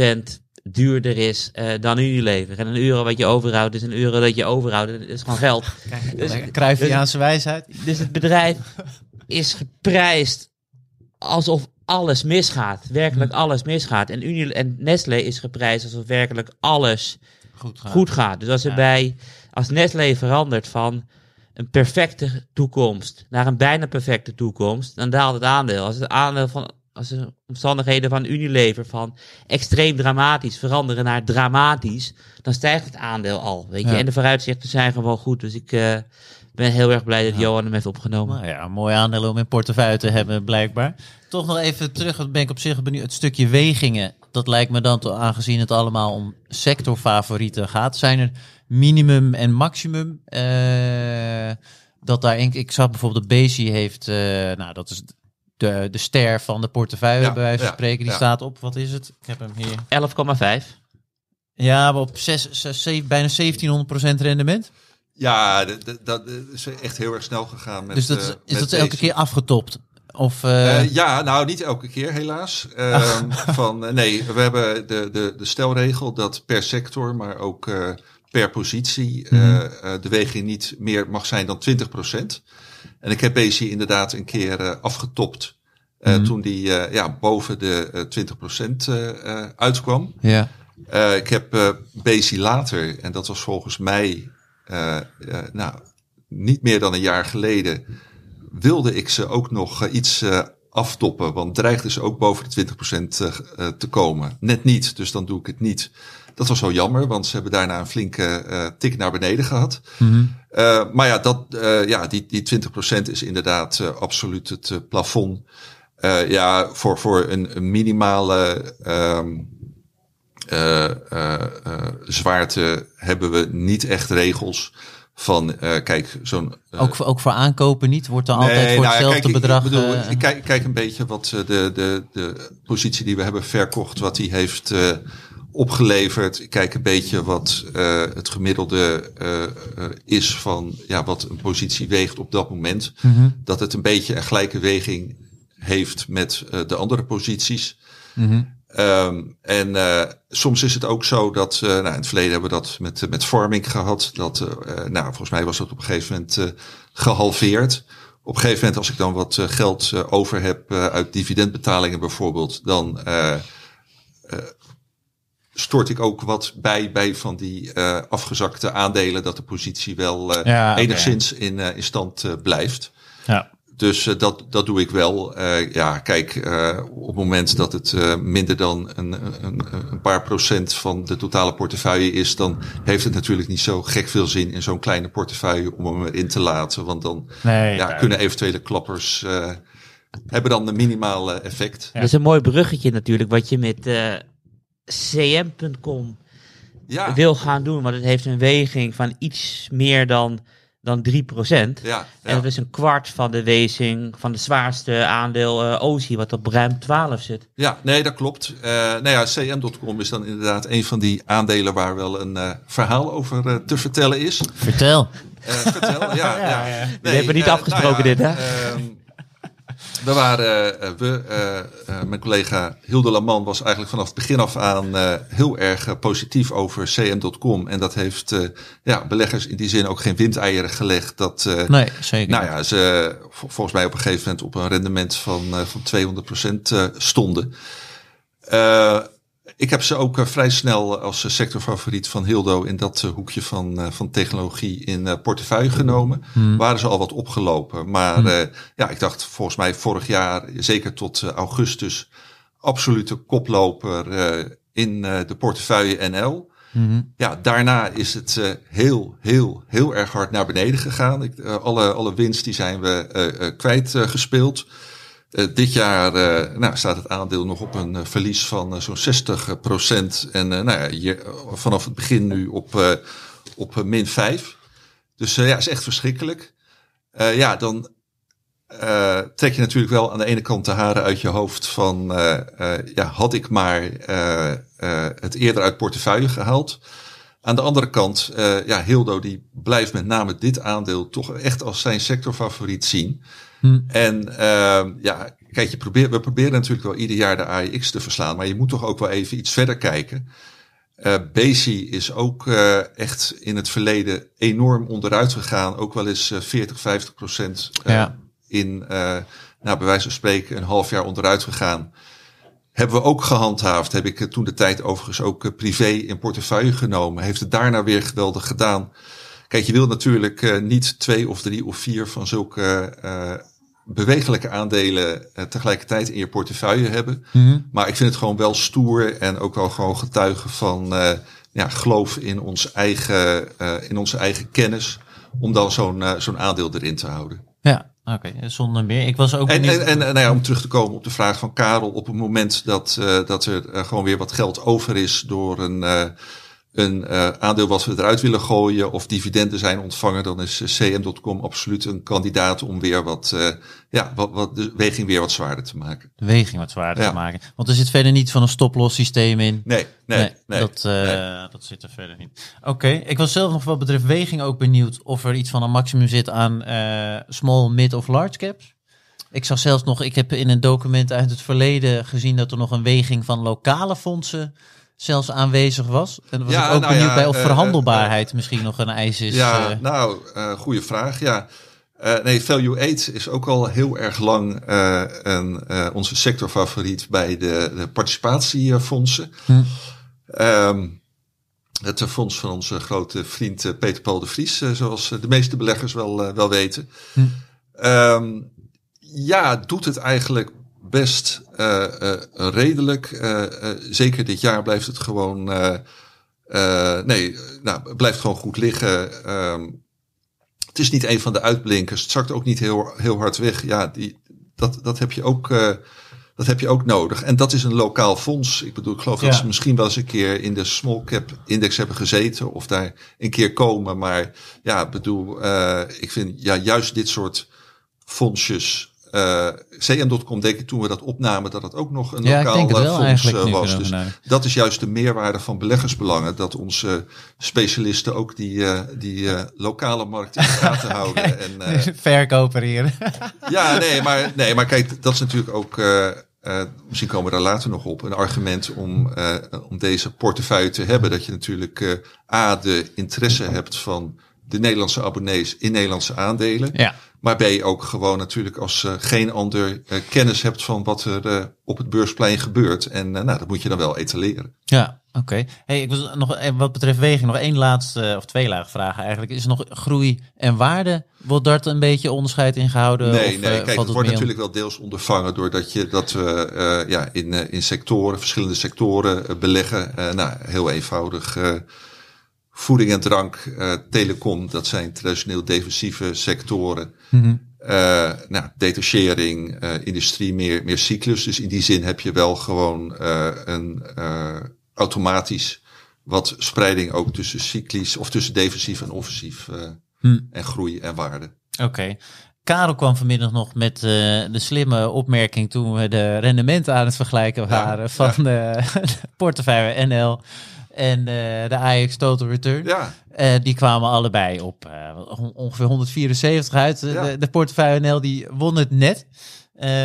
100% duurder is uh, dan Unilever. En een euro wat je overhoudt is een euro dat je overhoudt. Dat is gewoon geld. Kijk, dus, Cruyffiaanse dus, wijsheid. Dus het bedrijf is geprijsd alsof alles misgaat. Werkelijk hm. alles misgaat. En, Unile en Nestlé is geprijsd alsof werkelijk alles goed gaat. Goed gaat. Dus als er ja. bij, als Nestlé verandert van een perfecte toekomst naar een bijna perfecte toekomst, dan daalt het aandeel. Als het aandeel van als de omstandigheden van Unilever van extreem dramatisch veranderen naar dramatisch, dan stijgt het aandeel al. Weet je? En de vooruitzichten zijn gewoon goed. Dus ik uh, ben heel erg blij dat ja. Johan hem heeft opgenomen. Nou ja, een mooi aandeel om in portefeuille te hebben, blijkbaar. Toch nog even terug, dat ben ik op zich benieuwd. Het stukje wegingen, dat lijkt me dan, aangezien het allemaal om sectorfavorieten gaat, zijn er minimum en maximum. Uh, dat daar, ik zag bijvoorbeeld de Bezi heeft, uh, nou dat is de, de ster van de portefeuille ja, bij wijze van spreken. Die ja. staat op, wat is het? Ik heb hem hier. 11,5. Ja, maar op 6, 6, 7, bijna 1700% rendement. Ja, dat, dat is echt heel erg snel gegaan. Met, dus dat, uh, is dat elke keer afgetopt? Of, uh... Uh, ja, nou niet elke keer helaas. Um, van, nee, we hebben de, de, de stelregel dat per sector, maar ook per positie mm -hmm. de weging niet meer mag zijn dan 20% En ik heb Bezi inderdaad een keer uh, afgetopt. Uh, mm -hmm. Toen die uh, ja, boven de 20% uitkwam. Ja. ik heb Bezi later, en dat was volgens mij nou, niet meer dan een jaar geleden, wilde ik ze ook nog iets aftoppen. Want dreigt dus ook boven de 20% te komen. Net niet, dus dan doe ik het niet. Dat was wel jammer, want ze hebben daarna een flinke tik naar beneden gehad. Mm maar ja, dat, ja die, die 20% is inderdaad absoluut het plafond. ja, voor, voor een, een minimale um, zwaarte hebben we niet echt regels van uh, kijk, zo'n. Uh, ook, ook voor aankopen niet? Wordt er altijd voor nou, hetzelfde kijk, bedrag? Ik, bedoel, uh, ik kijk, kijk een beetje wat de, de, de positie die we hebben verkocht, wat die heeft opgeleverd. Ik kijk een beetje wat het gemiddelde is van ja, wat een positie weegt op dat moment. Mm -hmm. Dat het een beetje een gelijke weging heeft met de andere posities. Mm -hmm. Um, en uh, soms is het ook zo dat, uh, nou in het verleden hebben we dat met, met farming gehad. Dat, uh, nou volgens mij was dat op een gegeven moment gehalveerd. Op een gegeven moment als ik dan wat geld over heb uit dividendbetalingen bijvoorbeeld, dan stort ik ook wat bij, bij van die afgezakte aandelen dat de positie wel ja, enigszins okay. in, in stand blijft. Ja. Dus uh, dat, dat doe ik wel. Uh, ja, kijk, uh, op het moment dat het minder dan een, een, een, paar procent van de totale portefeuille is, dan heeft het natuurlijk niet zo gek veel zin in zo'n kleine portefeuille om hem erin te laten. Want dan nee, ja, kunnen eventuele klappers hebben dan een minimale effect. Ja. Dat is een mooi bruggetje natuurlijk, wat je met cm.com ja. wil gaan doen. Want het heeft een weging van iets meer dan dan 3%. Ja, ja. En dat is een kwart van de wezing van de zwaarste aandeel uh, OSI, wat op ruim 12 zit. Ja, nee, dat klopt. Uh, nou ja, cm.com is dan inderdaad een van die aandelen waar wel een uh, verhaal over uh, te vertellen is. Vertel. vertel, ja. ja, ja. ja. Nee, we hebben niet afgesproken nou dit, hè? We waren, uh, we, uh, uh, mijn collega Hilde Laman was eigenlijk vanaf het begin af aan heel erg positief over cm.com. En dat heeft ja, beleggers in die zin ook geen windeieren gelegd. Dat, nee, zeker. Nou ja, ze volgens mij op een gegeven moment op een rendement van, van 200% stonden. Ik heb ze ook uh, vrij snel als uh, sectorfavoriet van Hildo in dat uh, hoekje van, van technologie in portefeuille genomen. Hmm. Waren ze al wat opgelopen. Maar hmm. ja, ik dacht volgens mij vorig jaar, zeker tot augustus, absolute koploper in de portefeuille NL. Hmm. Ja, daarna is het heel, heel, heel erg hard naar beneden gegaan. Ik, alle, alle winst die zijn we kwijtgespeeld. Uh, dit jaar uh, nou, staat het aandeel nog op een uh, verlies van zo'n 60 procent. En nou ja, vanaf het begin nu op, op min 5. Dus ja, is echt verschrikkelijk. ja, dan trek je natuurlijk wel aan de ene kant de haren uit je hoofd van... ja, had ik maar het eerder uit portefeuille gehaald... Aan de andere kant, ja, Hildo die blijft met name dit aandeel toch echt als zijn sectorfavoriet zien. Hm. En uh, ja, kijk, je probeert, we proberen natuurlijk wel ieder jaar de AIX te verslaan, maar je moet toch ook wel even iets verder kijken. Uh, Basi is ook uh, echt in het verleden enorm onderuit gegaan. Ook wel eens uh, 40, 50 procent ja. in, nou, bij wijze van spreken, een half jaar onderuit gegaan. Hebben we ook gehandhaafd. Heb ik toen de tijd overigens ook privé in portefeuille genomen. Heeft het daarna weer geweldig gedaan. Kijk, je wil natuurlijk uh, niet twee of drie of vier van zulke uh, bewegelijke aandelen uh, tegelijkertijd in je portefeuille hebben. Mm -hmm. Maar ik vind het gewoon wel stoer en ook wel gewoon getuigen van ja, geloof in, ons eigen, in onze eigen kennis. Om dan zo'n zo'n aandeel erin te houden. Ja, Oké, okay, zonder meer. Ik was ook. En, en, en nou ja, om terug te komen op de vraag van Karel, op het moment dat, dat er gewoon weer wat geld over is door een, een uh, aandeel wat we eruit willen gooien of dividenden zijn ontvangen, dan is eh, cm.com absoluut een kandidaat om weer wat, uh, ja, wat, wat de weging weer wat zwaarder te maken. De weging wat zwaarder ja. te maken. Want er zit verder niet van een stop-loss systeem in. Nee, nee, nee. nee dat, uh, nee. dat zit er verder niet. Oké, okay. ik was zelf nog wat betreft weging ook benieuwd of er iets van een maximum zit aan small, mid of large caps. Ik zag zelfs nog, ik heb in een document uit het verleden gezien dat er nog een weging van lokale fondsen zelfs aanwezig was. En was ja, ik ook nou benieuwd ja, bij of uh, verhandelbaarheid uh, misschien nog een eis is. Ja, uh, nou, goede vraag. Ja. nee, Value 8 is ook al heel erg lang een, onze sectorfavoriet bij de, de participatiefondsen. Hm. Um, het fonds van onze grote vriend Peter Paul de Vries, zoals de meeste beleggers wel, wel weten. Hm. Um, ja, doet het eigenlijk best redelijk. zeker dit jaar blijft het gewoon. nee, nou, blijft gewoon goed liggen. Ehm, het is niet een van de uitblinkers. Het zakt ook niet heel, heel hard weg. Ja, die, dat, dat heb je ook. Dat heb je ook nodig. En dat is een lokaal fonds. Ik bedoel, ik geloof dat ze misschien wel eens een keer in de small cap index hebben gezeten. Of daar een keer komen. Maar ja, bedoel, uh, ik vind ja, juist dit soort fondsjes. Uh, CM.com denk ik toen we dat opnamen dat het ook nog een ja, lokaal eh, fonds was. Dus dat is juist de meerwaarde van beleggersbelangen. Dat onze specialisten ook die, uh, die lokale markt in de gaten houden. en, Verkoper hier. ja, nee maar, nee, maar kijk, dat is natuurlijk ook uh, misschien komen we daar later nog op. Een argument om, uh, om deze portefeuille te hebben. Dat je natuurlijk uh, A, de interesse hebt van de Nederlandse abonnees in Nederlandse aandelen. Ja. Maar B, ook gewoon natuurlijk als geen ander kennis hebt van wat er op het beursplein gebeurt. En nou, dat moet je dan wel etaleren. Ja, Oké. Hey, ik was nog eh, wat betreft weging nog één laatste of twee lagen vragen eigenlijk. Is er nog groei en waarde? Wordt daar een beetje onderscheid in gehouden? Nee, of, nee. Eh, kijk, het, wordt natuurlijk wel deels ondervangen doordat je dat we uh, ja, in, in sectoren, verschillende sectoren beleggen. nou, heel eenvoudig. Voeding en drank, telecom, dat zijn traditioneel defensieve sectoren. Mm nou, detachering, industrie, meer, meer cyclus. Dus in die zin heb je wel gewoon een automatisch wat spreiding ook tussen cyclisch of tussen defensief en offensief uh, en groei en waarde. Oké. Karel kwam vanmiddag nog met uh, de slimme opmerking toen we de rendementen aan het vergelijken waren van de, de, portefeuille NL en uh, de Ajax Total Return. Ja. Uh, die kwamen allebei op ongeveer 174 uit. Ja. De, de portefeuille NL die won het net,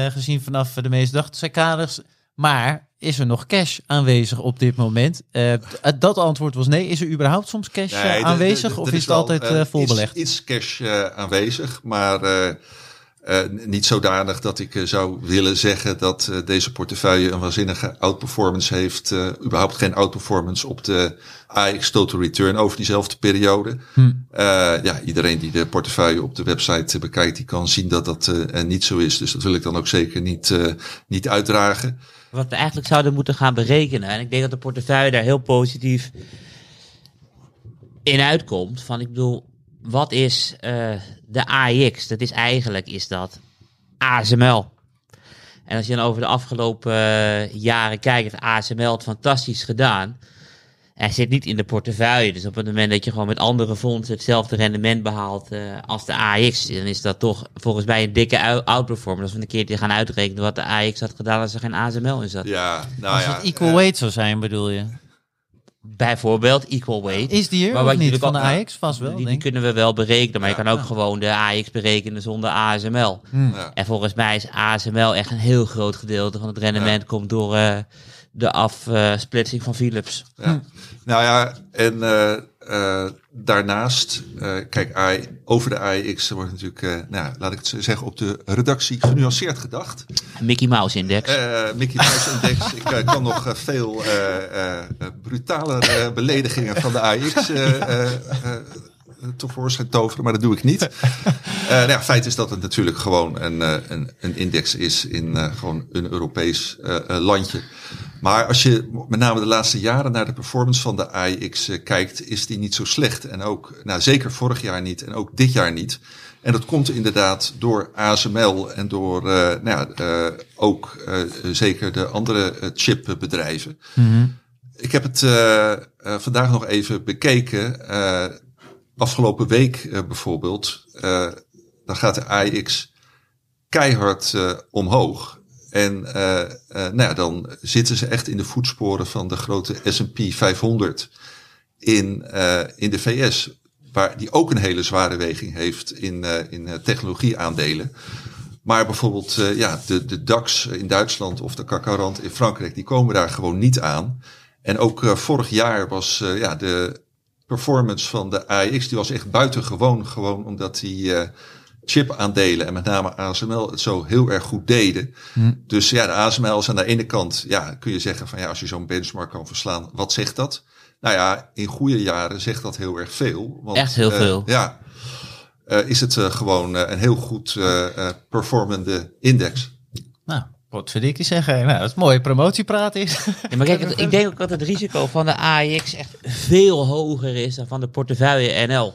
gezien vanaf de meeste dagcijkaders. Maar is er nog cash aanwezig op dit moment? Uh, dat antwoord was nee. Is er überhaupt soms cash nee, aanwezig of is, het altijd uh, volbelegd? Iets, iets cash uh, aanwezig, maar niet zodanig dat ik zou willen zeggen dat deze portefeuille een waanzinnige outperformance heeft. überhaupt geen outperformance op de AX Total Return over diezelfde periode. Hm. ja, iedereen die de portefeuille op de website bekijkt, die kan zien dat dat niet zo is. Dus dat wil ik dan ook zeker niet, niet uitdragen. Wat we eigenlijk zouden moeten gaan berekenen. En ik denk dat de portefeuille daar heel positief in uitkomt. Van ik bedoel, wat is uh, de AX? Dat is eigenlijk is dat ASML. En als je dan over de afgelopen uh, jaren kijkt, heeft ASML het fantastisch gedaan. Hij zit niet in de portefeuille. Dus op het moment dat je gewoon met andere fondsen hetzelfde rendement behaalt uh, als de AX, dan is dat toch volgens mij een dikke outperformance. Als we een keertje gaan uitrekenen wat de AX had gedaan als er geen ASML in zat. Ja, nou als ja. het equal weight zou zijn, bedoel je? Bijvoorbeeld equal weight. Is die hier maar wat niet van de AX? Vast wel, Die, die kunnen we wel berekenen, maar ja, je kan ook ja. gewoon de AX berekenen zonder ASML. Hmm. Ja. En volgens mij is ASML echt een heel groot gedeelte van het rendement komt door... Uh, de afsplitsing van Philips. Ja. Hm. Nou ja, en uh, uh, daarnaast, uh, kijk, AI, over de AIX wordt natuurlijk, nou, laat ik het zeggen, op de redactie genuanceerd gedacht. Mickey Mouse Index. Mickey Mouse Index. ik kan nog veel brutale beledigingen van de AIX tevoorschijn toveren, maar dat doe ik niet. nou ja, feit is dat het natuurlijk gewoon een, een, een index is in gewoon een Europees landje. Maar als je met name de laatste jaren naar de performance van de AIX uh, kijkt, is die niet zo slecht. En ook, nou zeker vorig jaar niet en ook dit jaar niet. En dat komt inderdaad door ASML en door uh, nou ja, uh, ook zeker de andere chipbedrijven. Mm -hmm. Ik heb het vandaag nog even bekeken. afgelopen week bijvoorbeeld, dan gaat de AIX keihard omhoog. En uh, uh, nou ja, dan zitten ze echt in de voetsporen van de grote S&P 500 in, uh, in de VS. Waar die ook een hele zware weging heeft in, in technologieaandelen. Maar bijvoorbeeld ja, de, de DAX in Duitsland of de CAC in Frankrijk, die komen daar gewoon niet aan. En ook vorig jaar was ja, de performance van de AEX, die was echt buitengewoon. Gewoon omdat die chip-aandelen en met name ASML het zo heel erg goed deden. Hm. Dus ja, de ASML is aan de ene kant, ja, kun je zeggen van ja, als je zo'n benchmark kan verslaan, wat zegt dat? Nou ja, in goede jaren zegt dat heel erg veel. Want, Echt heel uh, veel. Ja, uh, is het uh, gewoon een heel goed performende index. Nou, Wat vind ik die zeggen? Nou, dat is mooie promotiepraat is. Ja, maar kijk, het- ik denk ook dat het risico van de AEX echt veel hoger is dan van de portefeuille NL.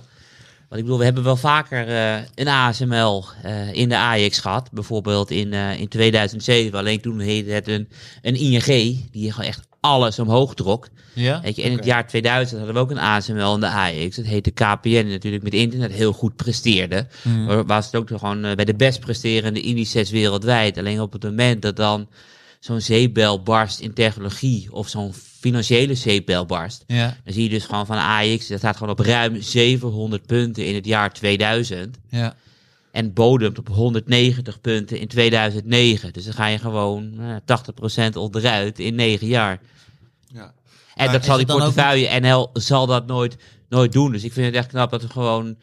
Want ik bedoel, we hebben wel vaker eh, een ASML eh, in de AEX gehad. Bijvoorbeeld in, eh, in 2007. Alleen toen heette het een, een ING, die gewoon echt alles omhoog trok. Ja? Weet je, in het jaar 2000 hadden we ook een ASML in de AEX. Dat heette KPN, die natuurlijk met internet heel goed presteerde. Maar was het ook gewoon bij de best presterende indices wereldwijd. Alleen op het moment dat dan zo'n zeepbel barst in technologie of zo'n financiële zeepbel barst, Ja, dan zie je dus gewoon van AEX, dat staat gewoon op ruim 700 punten in het jaar 2000. ja. En bodemt op 190 punten in 2009. Dus dan ga je gewoon eh, 80% onderuit in 9 jaar. Ja. En Maar dat zal die dan ook portefeuille NL zal dat nooit, nooit doen. Dus ik vind het echt knap dat er gewoon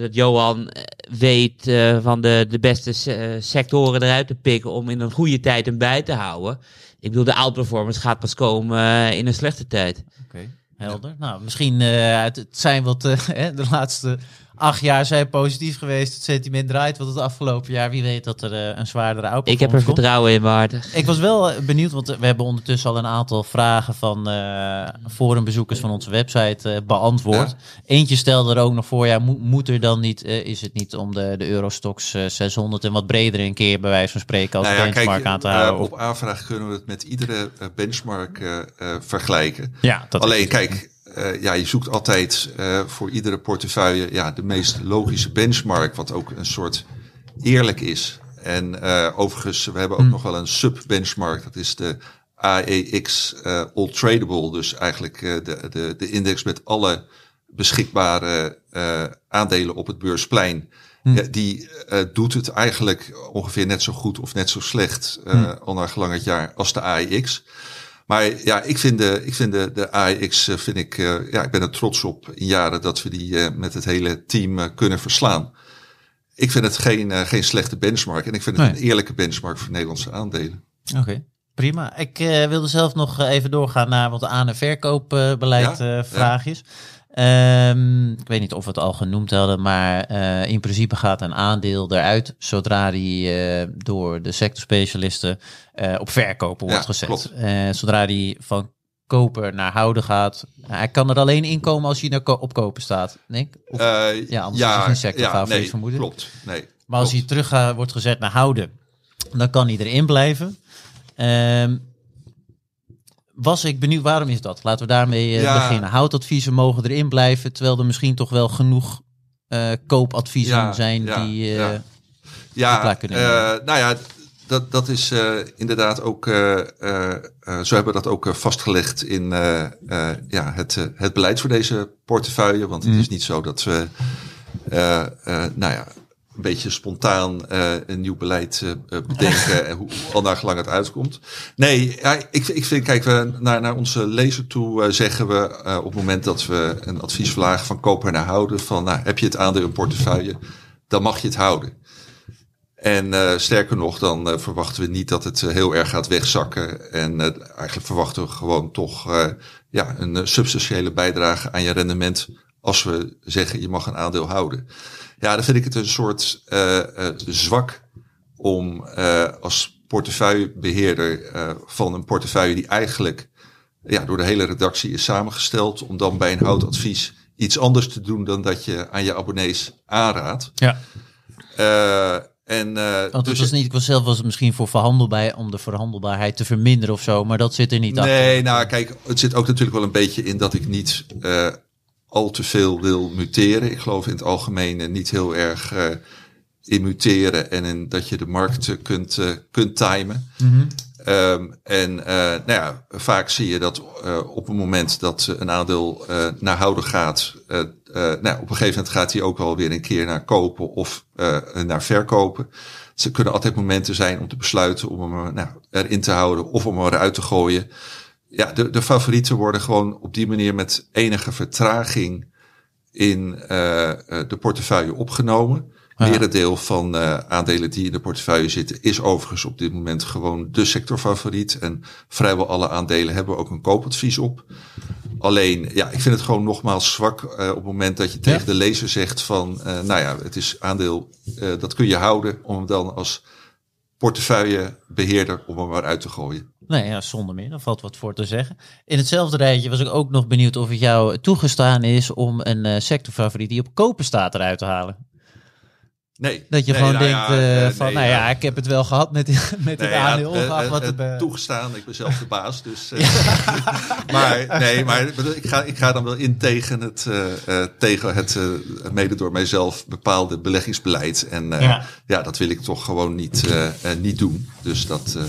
dat Johan eh, weet eh, van de, de beste se- eh, sectoren eruit te pikken om in een goede tijd hem bij te houden. Ik bedoel, de outperformance gaat pas komen eh, in een slechte tijd. Oké, helder. Nou, misschien eh, het, zijn wat eh, de laatste acht jaar zijn positief geweest. Het sentiment draait wat het afgelopen jaar. Wie weet dat er eh, een zwaardere Ik outperformance heb er vertrouwen in, Maarten. Ik was wel eh, benieuwd, want we hebben ondertussen al een aantal vragen van eh forumbezoekers van onze website eh, beantwoord. Eentje stelde er ook nog voor, ja, moet, moet er dan niet, is het niet om de, de Eurostox eh, 600 en wat breder een keer bij wijze van spreken als Nou ja, benchmark kijk, aan te eh, houden? op aanvraag kunnen we het met iedere benchmark vergelijken. ja, dat Alleen is- kijk, eh, ja, je zoekt altijd eh, voor iedere portefeuille ja, de meest logische benchmark, wat ook een soort eerlijk is. En eh, overigens, we hebben ook nog wel een sub-benchmark, dat is de AEX All Tradable. Dus eigenlijk de, de, de index met alle beschikbare aandelen op het beursplein. Ja, die doet het eigenlijk ongeveer net zo goed of net zo slecht, eh al naar gelang het jaar, als de AEX. Maar ja, ik vind de, ik vind de, de AEX, eh, vind ik, eh, ja, ik ben er trots op in jaren dat we die eh, met het hele team kunnen verslaan. Ik vind het geen, geen slechte benchmark en ik vind het Nee. een eerlijke benchmark voor Nederlandse aandelen. Oké, prima. Ik wilde zelf nog even doorgaan naar wat aan- en verkoopbeleid Ja, vraagjes. Ehm, ik weet niet of we het al genoemd hadden, maar eh, in principe gaat een aandeel eruit zodra die eh, door de sectorspecialisten eh, op verkopen wordt Ja, gezet. zodra die van koper naar houden gaat. hij kan er alleen inkomen als hij naar op kopen staat, denk ik. Of- Eh, ja, anders is het geen sectorfavoriet, nee, vermoed ik. klopt. Nee, maar als hij terug gaat, wordt gezet naar houden, dan kan hij erin blijven. Ehm, was ik benieuwd, waarom is dat? Laten we daarmee eh, Ja. beginnen. Houdadviezen mogen erin blijven, terwijl er misschien toch wel genoeg eh, koopadviezen Ja, zijn ja, die... eh, ja. kunnen nemen. nou ja, dat, dat is inderdaad ook, zo hebben we dat ook vastgelegd in ja, het, het beleid voor deze portefeuille. Want Mhm. het is niet zo dat we, nou ja, een beetje spontaan eh, een nieuw beleid eh, eh, bedenken en hoe, al naar gelang het uitkomt. Nee, ik, ik vind, kijk, we naar, naar onze lezer toe zeggen we op het moment dat we een advies vragen van koper naar houden, van nou, heb je het aandeel in portefeuille, dan mag je het houden. En sterker nog, dan verwachten we niet dat het heel erg gaat wegzakken. En eigenlijk verwachten we gewoon toch ja, een substantiële bijdrage aan je rendement als we zeggen je mag een aandeel houden. Ja, dan vind ik het een soort eh, eh, zwak om eh, als portefeuillebeheerder eh, van een portefeuille die eigenlijk ja, door de hele redactie is samengesteld, om dan bij een houdadvies iets anders te doen dan dat je aan je abonnees aanraadt. ja. Eh, en, eh, Want het dus- was niet, ik was zelf was het misschien voor verhandelbaar om de verhandelbaarheid te verminderen of zo, maar dat zit er niet achter. Nee, nou kijk, het zit ook natuurlijk wel een beetje in dat ik niet eh, al te veel wil muteren. Ik geloof in het algemeen niet heel erg eh, in muteren en in dat je de markt eh, kunt, eh, kunt timen. Ehm, en nou ja, vaak zie je dat op het moment dat een aandeel naar houden gaat, nou, op een gegeven moment gaat hij ook wel weer een keer naar kopen of naar verkopen. Ze kunnen altijd momenten zijn om te besluiten om hem nou, erin te houden of om hem eruit te gooien. Ja, de, de favorieten worden gewoon op die manier met enige vertraging in eh, eh, de portefeuille opgenomen. Ja. Merendeel van eh, aandelen die in de portefeuille zitten is overigens op dit moment gewoon de sectorfavoriet. En vrijwel alle aandelen hebben ook een koopadvies op. Alleen, ja, ik vind het gewoon nogmaals zwak op het moment dat je tegen Ja. de lezer zegt van, nou ja, het is aandeel, dat kun je houden om hem dan als portefeuillebeheerder om er maar uit te gooien. Nee, ja, zonder meer. Daar valt wat voor te zeggen. In hetzelfde rijtje was ik ook nog benieuwd of het jou toegestaan is om een uh, sectorfavoriet die op kopen staat eruit te halen. Nee. Dat je nee, gewoon nou denkt ja, uh, uh, van, nee, nou ja, ja. ik heb het wel gehad met, met Nee, het ja, aandeel. eh, eh, wat eh, het, eh, toegestaan, ik ben zelf de baas. Dus, eh, maar nee, maar ik ga, ik ga dan wel in tegen het, eh, eh, tegen het eh, mede door mijzelf bepaalde beleggingsbeleid. En eh, Ja. ja. dat wil ik toch gewoon niet, eh, eh, niet doen. Dus dat, eh,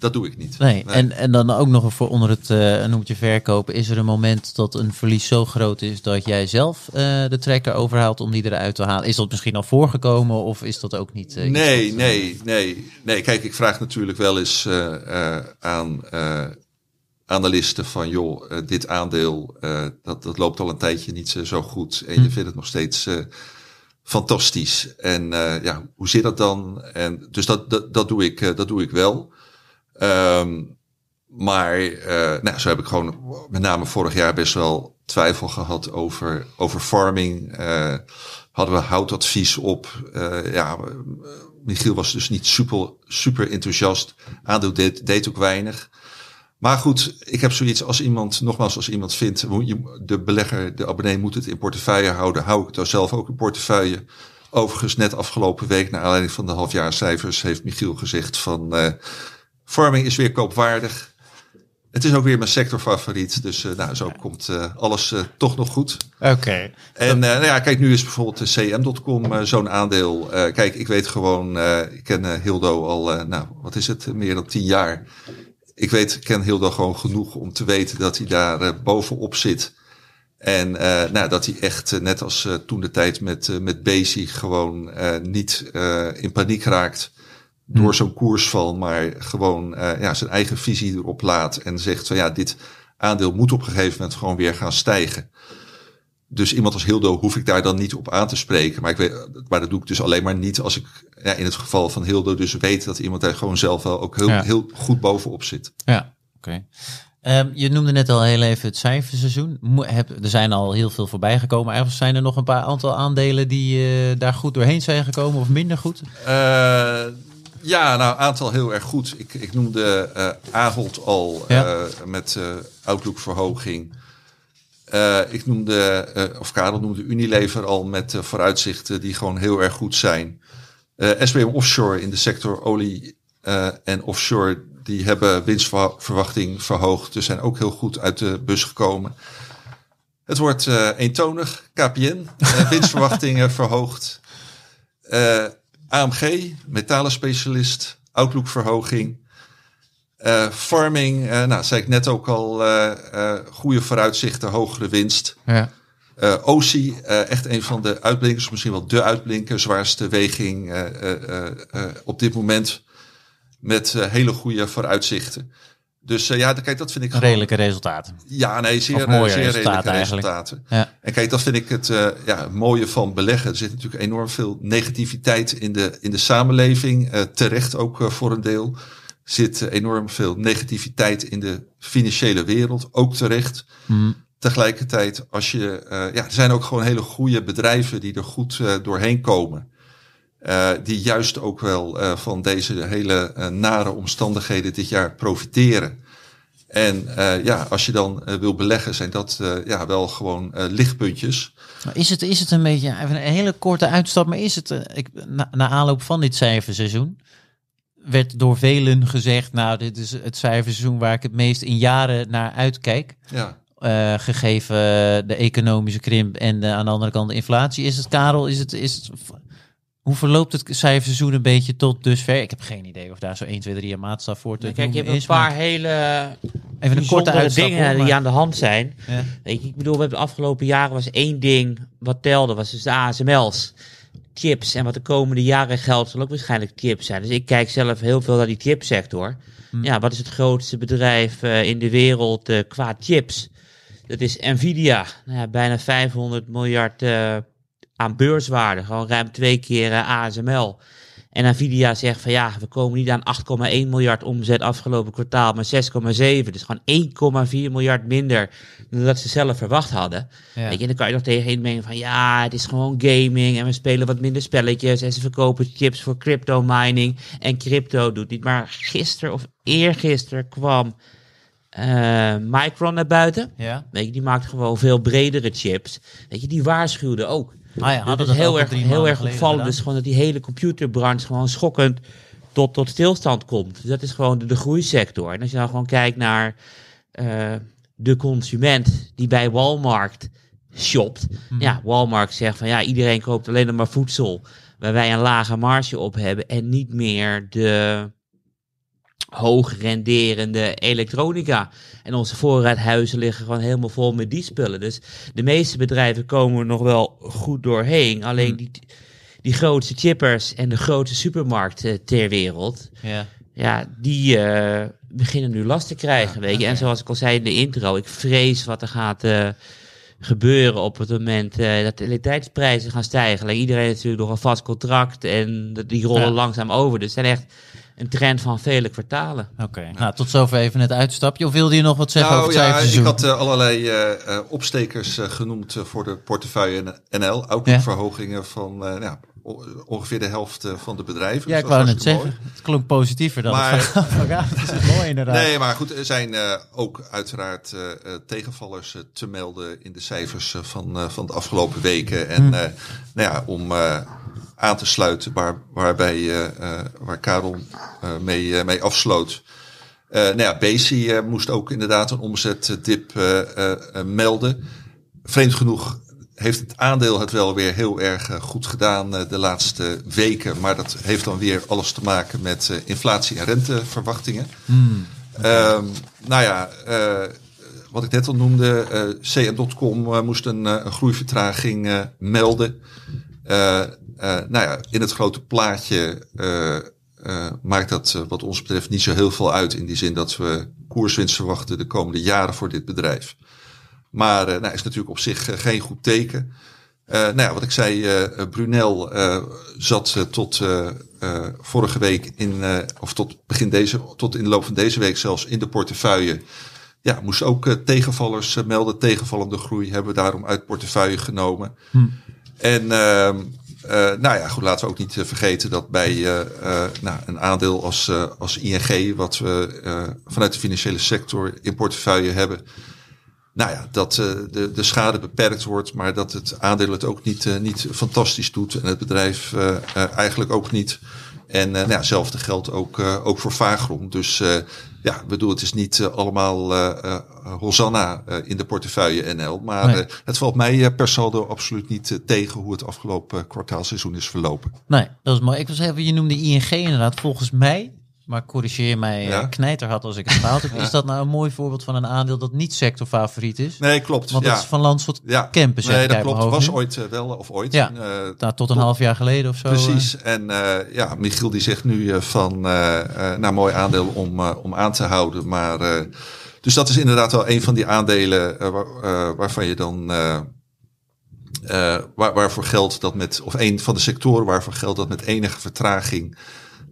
dat doe ik niet. Nee, En, en dan ook nog voor onder het uh, noemtje verkopen. Is er een moment dat een verlies zo groot is dat jij zelf uh, de trekker overhaalt om die eruit te halen? Is dat misschien al voorgekomen of is dat ook niet? Uh, nee, dat, nee, nee, nee. Kijk, ik vraag natuurlijk wel eens aan analisten van joh, dit aandeel dat, dat loopt al een tijdje niet zo goed en hm. je vindt het nog steeds fantastisch. En ja, hoe zit dat dan? En dus dat, dat, dat doe ik, dat doe ik wel. Um, maar uh, nou, zo heb ik gewoon met name vorig jaar best wel twijfel gehad over, over farming. Uh, hadden we houtadvies op. Uh, ja, Michiel was dus niet super, super enthousiast. Aandeel deed, deed ook weinig. Maar goed, ik heb zoiets als iemand, nogmaals, als iemand vindt, de belegger, de abonnee moet het in portefeuille houden, hou ik het zelf ook in portefeuille. Overigens, net afgelopen week, naar aanleiding van de halfjaarcijfers, heeft Michiel gezegd van, uh, Farming is weer koopwaardig. Het is ook weer mijn sectorfavoriet. Dus uh, nou, zo komt uh, alles uh, toch nog goed. Oké. Okay. En nou ja, kijk, nu is bijvoorbeeld cm.com zo'n aandeel. kijk, ik weet gewoon, ik ken Hildo al, nou, wat is het, meer dan tien jaar. Ik weet, ik ken Hildo gewoon genoeg om te weten dat hij daar bovenop zit. En nou, dat hij echt, net als toen de tijd met, met Basic, gewoon niet in paniek raakt door zo'n koersval, maar gewoon uh, ja, zijn eigen visie erop laat en zegt van ja, dit aandeel moet op een gegeven moment gewoon weer gaan stijgen. Dus iemand als Hildo hoef ik daar dan niet op aan te spreken. Maar, ik weet, maar dat doe ik dus alleen maar niet als ik ja, in het geval van Hildo dus weet dat iemand daar gewoon zelf wel ook heel, ja. heel goed bovenop zit. Ja, oké. Okay. Um, je noemde net al heel even het cijferseizoen. Mo heb, er zijn al heel veel voorbij gekomen. Ergens zijn er nog een paar aantal aandelen die uh, daar goed doorheen zijn gekomen of minder goed? Uh, ja, nou, aantal heel erg goed. Ik, ik noemde uh, Ahold al ja. uh, met uh, outlook-verhoging. ik noemde, of Karel noemde Unilever al met vooruitzichten die gewoon heel erg goed zijn. SBM Offshore in de sector olie en offshore, die hebben winstverwachting verhoogd. Dus zijn ook heel goed uit de bus gekomen. Het wordt eentonig. KPN, winstverwachtingen verhoogd. AMG, metalenspecialist, outlookverhoging. Uh, farming, uh, nou, zei ik net ook al, uh, goede vooruitzichten, hogere winst. Ja. Osi, echt een van de uitblinkers, misschien wel de uitblinker, zwaarste weging op dit moment. Met hele goede vooruitzichten. Dus uh, ja, kijk, dat vind ik gewoon... Redelijke resultaten. Ja, nee, zeer, mooie zeer resultaten redelijke eigenlijk. resultaten. Ja. En kijk, dat vind ik het uh, ja, mooie van beleggen. Er zit natuurlijk enorm veel negativiteit in de, in de samenleving. Uh, terecht ook voor een deel. Er zit enorm veel negativiteit in de financiële wereld. Ook terecht. Mm. Tegelijkertijd, als je, ja, er zijn ook gewoon hele goede bedrijven die er goed doorheen komen. Uh, die juist ook wel uh, van deze hele uh, nare omstandigheden dit jaar profiteren. En ja, als je dan wil beleggen, zijn dat ja, wel gewoon lichtpuntjes. Is het, is het een beetje, even een hele korte uitstap, maar is het, ik, na, na aanloop van dit cijferseizoen, werd door velen gezegd, nou, dit is het cijferseizoen waar ik het meest in jaren naar uitkijk. Ja. Uh, gegeven de economische krimp en de, aan de andere kant de inflatie. Is het, Karel, is het, is het hoe verloopt het cijferseizoen een beetje tot dusver? Ik heb geen idee of daar zo 1, 2, 3 een maatstaf voor te nee, Kijk, je hebt is, een paar hele Even een korte dingen die aan de hand zijn. Ja. Ik bedoel, we hebben de afgelopen jaren was één ding wat telde, was dus de ASML's. Chips en wat de komende jaren geldt, zal ook waarschijnlijk chips zijn. Dus ik kijk zelf heel veel naar die chipsector. Hm. Ja, wat is het grootste bedrijf uh, in de wereld uh, qua chips? Dat is Nvidia. Nou ja, bijna 500 miljard uh, aan beurswaarde. Gewoon ruim twee keer uh, ASML. En Nvidia zegt van ja, we komen niet aan 8,1 miljard omzet afgelopen kwartaal, maar 6,7. Dus gewoon 1,4 miljard minder dan dat ze zelf verwacht hadden. Ja. Weet je, en dan kan je nog tegenin mengen van ja, het is gewoon gaming en we spelen wat minder spelletjes en ze verkopen chips voor crypto mining en crypto doet niet. Maar gisteren of eergisteren kwam eh, Micron naar buiten. Ja. Weet je, die maakt gewoon veel bredere chips. Weet je, die waarschuwde ook. Ah ja, dat is heel erg, heel erg opvallend. Dus gewoon dat die hele computerbranche gewoon schokkend tot, tot stilstand komt. Dus dat is gewoon de, de groeisector. En als je dan gewoon kijkt naar eh, de consument die bij Walmart shopt. Mhm. Ja, Walmart zegt van ja, iedereen koopt alleen nog maar voedsel waar wij een lage marge op hebben en niet meer de hoog renderende elektronica. En onze voorraadhuizen liggen gewoon helemaal vol met die spullen. Dus de meeste bedrijven komen er nog wel goed doorheen. Alleen die, die grootste chippers en de grootste supermarkten ter wereld, Ja. ja, die eh, beginnen nu last te krijgen, weet je. En zoals ik al zei in de intro, ik vrees wat er gaat eh, gebeuren op het moment eh, dat de elektriciteitsprijzen gaan stijgen. Like, iedereen heeft natuurlijk nog een vast contract en dat- die rollen Ja. langzaam over. Dus het zijn echt een trend van vele kwartalen. Oké, nou tot zover even het uitstapje. Of wilde je nog wat zeggen Nou over het ja, ik had eh, allerlei eh, eh, opstekers eh, genoemd voor de portefeuille NL. Ook Ja. verhogingen van eh, ja, ongeveer de helft van de bedrijven. ja, Dus ik wou net hartstikke zeggen. Het klonk positiever dan Maar- het van vandaag. Dat is mooi inderdaad. Nee, maar goed, er zijn eh, ook uiteraard eh, eh, tegenvallers te melden in de cijfers van, eh, van de afgelopen weken. En Hm. eh, nou ja, om eh, aan te sluiten waar, waarbij, eh, eh, waar Karel eh, mee, mee afsloot. Nou ja, Bezi eh, moest ook inderdaad een omzetdip melden. Vreemd genoeg heeft het aandeel het wel weer heel erg goed gedaan de laatste weken. Maar dat heeft dan weer alles te maken met inflatie en renteverwachtingen. Ehm, nou ja, wat ik net al noemde, eh CM.com moest een, een groeivertraging melden. Eh, nou ja, in het grote plaatje eh, eh, maakt dat wat ons betreft niet zo heel veel uit. In die zin dat we koerswinst verwachten de komende jaren voor dit bedrijf. Maar nou, is natuurlijk op zich geen goed teken. Nou ja, wat ik zei, Brunel zat tot vorige week in, of tot begin deze, tot in de loop van deze week zelfs in de portefeuille. Ja, moest ook tegenvallers melden. Tegenvallende groei hebben we daarom uit portefeuille genomen. En ehm, eh, nou ja, goed, laten we ook niet eh, vergeten dat bij eh, eh, nou, een aandeel als, eh, als ING, wat we eh, vanuit de financiële sector in portefeuille hebben, nou ja, dat eh, de, de schade beperkt wordt, maar dat het aandeel het ook niet, eh, niet fantastisch doet. En het bedrijf eh, eh, eigenlijk ook niet. En eh, nou hetzelfde geldt ook, eh, ook voor Vagron. Dus eh, ja, ik bedoel, het is niet allemaal Hosanna in de portefeuille NL. Maar Nee. het valt mij per saldo absoluut niet tegen hoe het afgelopen kwartaalseizoen is verlopen. Nee, dat is mooi. Ik was even, je noemde ING inderdaad. Volgens mij, maar corrigeer mij, Ja. ja. knijter had als ik het fout heb. Is dat nou een mooi voorbeeld van een aandeel dat niet sectorfavoriet is? Nee, klopt. Want ja. dat is van Landschot ja. Campus. Nee, dat klopt. Was nu. ooit eh, wel of ooit. Ja. Eh, Nou, tot een half jaar geleden of zo. Precies. En eh, ja, Michiel die zegt nu eh, van, eh eh nou mooi aandeel om, eh, om aan te houden. Maar, eh, dus dat is inderdaad wel een van die aandelen eh, waar, eh, waarvan je dan, eh, eh, waar, waarvoor geldt dat met, of een van de sectoren waarvoor geldt dat met enige vertraging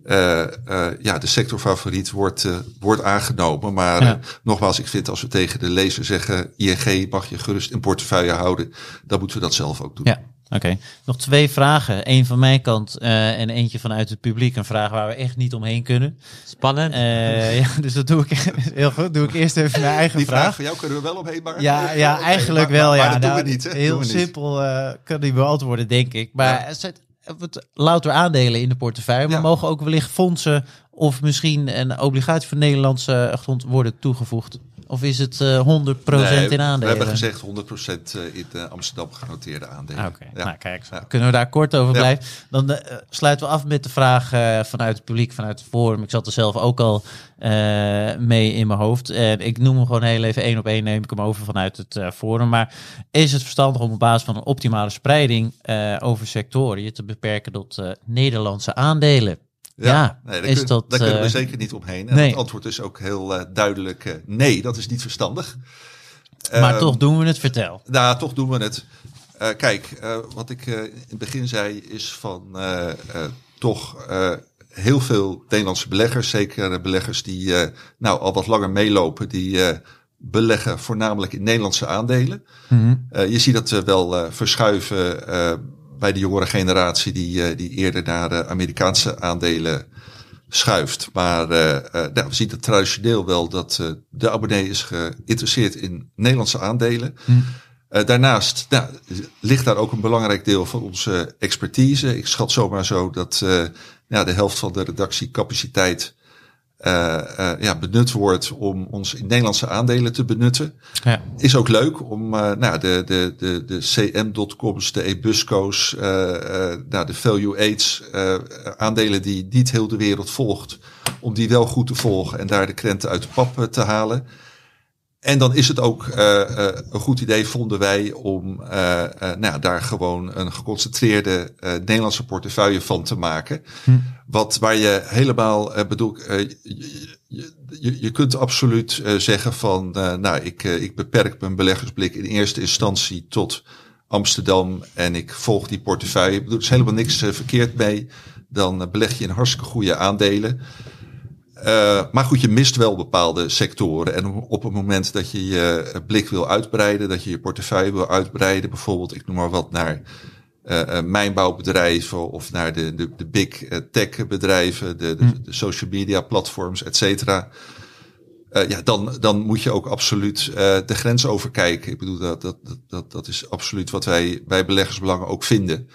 eh, eh, ja, de sectorfavoriet wordt, eh, wordt aangenomen. Maar Ja. nogmaals, ik vind als we tegen de lezer zeggen, ING mag je gerust in portefeuille houden, dan moeten we dat zelf ook doen. Ja, oké. Nog twee vragen. Eén van mijn kant eh, en eentje vanuit het publiek. Een vraag waar we echt niet omheen kunnen. Spannend. Eh, ja, dus dat doe ik heel goed. Doe ik eerst even mijn eigen Die vraag vraag. van jou kunnen we wel omheen, maar... Ja, ja eigenlijk maar- wel. maar- ja. Maar dat doen Nou, we niet, hè? Heel we niet. simpel eh, kan die beantwoorden, denk ik. Maar Ja. Wat louter aandelen in de portefeuille. Maar mogen ook wellicht fondsen of misschien een obligatie voor Nederlandse grond worden toegevoegd? Of is het eh 100% Nee, in aandelen? We hebben gezegd 100% in de Amsterdam genoteerde aandelen. Ah, Oké, Ja. nou kijk, Ja. kunnen we daar kort over blijven. Dan eh, sluiten we af met de vraag eh, vanuit het publiek, vanuit het forum. Ik zat er zelf ook al eh, mee in mijn hoofd. En ik noem hem gewoon heel even één op één, neem ik hem over vanuit het eh, forum. Maar is het verstandig om op basis van een optimale spreiding eh, over sectoren je te beperken tot eh, Nederlandse aandelen? Ja, nee, daar, is kun- dat, daar kunnen we eh, zeker niet omheen. En nee. het antwoord is ook heel eh, duidelijk eh, nee, dat is niet verstandig. Maar Ehm, toch doen we het, vertel. Nou, toch doen we het. Kijk, wat ik in het begin zei is van... toch heel veel Nederlandse beleggers, zeker beleggers die nou al wat langer meelopen, die beleggen voornamelijk in Nederlandse aandelen. Mhm. je ziet dat wel verschuiven bij de jongere generatie die, die eerder naar de Amerikaanse aandelen schuift. Maar uh, nou, we zien het traditioneel wel dat uh, de abonnee is geïnteresseerd in Nederlandse aandelen. Hm. daarnaast nou, ligt daar ook een belangrijk deel van onze expertise. Ik schat zomaar zo dat ja, de helft van de redactiecapaciteit ja, benut wordt om ons in Nederlandse aandelen te benutten. Ja. Is ook leuk om uh, nou, de, de, de, de cm.coms, de ebusco's, nou, de value aids aandelen die niet heel de wereld volgt, om die wel goed te volgen en daar de krenten uit de pap te halen. En dan is het ook uh, uh, een goed idee, vonden wij, om uh, nou, daar gewoon een geconcentreerde Nederlandse portefeuille van te maken. Hm. Wat waar je helemaal, bedoel, je, je, je, kunt absoluut zeggen van, nou, ik, ik beperk mijn beleggersblik in eerste instantie tot Amsterdam en ik volg die portefeuille. Ik bedoel, er is helemaal niks verkeerd mee. Dan beleg je in hartstikke goede aandelen. Uh, maar goed, je mist wel bepaalde sectoren. En op het moment dat je je blik wil uitbreiden, dat je je portefeuille wil uitbreiden, bijvoorbeeld, ik noem maar wat, naar uh, mijnbouwbedrijven of naar de, de, de big tech bedrijven, de, de, hmm. de, social media platforms, et cetera. Uh, ja, dan, dan moet je ook absoluut uh, de grens overkijken. Ik bedoel, dat, dat, dat, dat is absoluut wat wij bij beleggersbelangen ook vinden.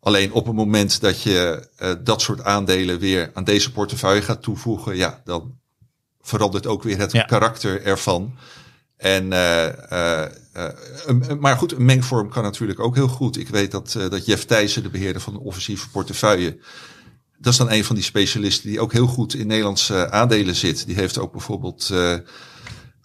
Alleen op het moment dat je uh, dat soort aandelen weer aan deze portefeuille gaat toevoegen, ja, dan verandert ook weer het karakter ervan. En, uh, uh, maar goed, een mengvorm kan natuurlijk ook heel goed. Ik weet dat, dat Jeff Thijssen, de beheerder van de offensieve portefeuille, dat is dan een van die specialisten die ook heel goed in Nederlandse aandelen zit. Die heeft ook bijvoorbeeld,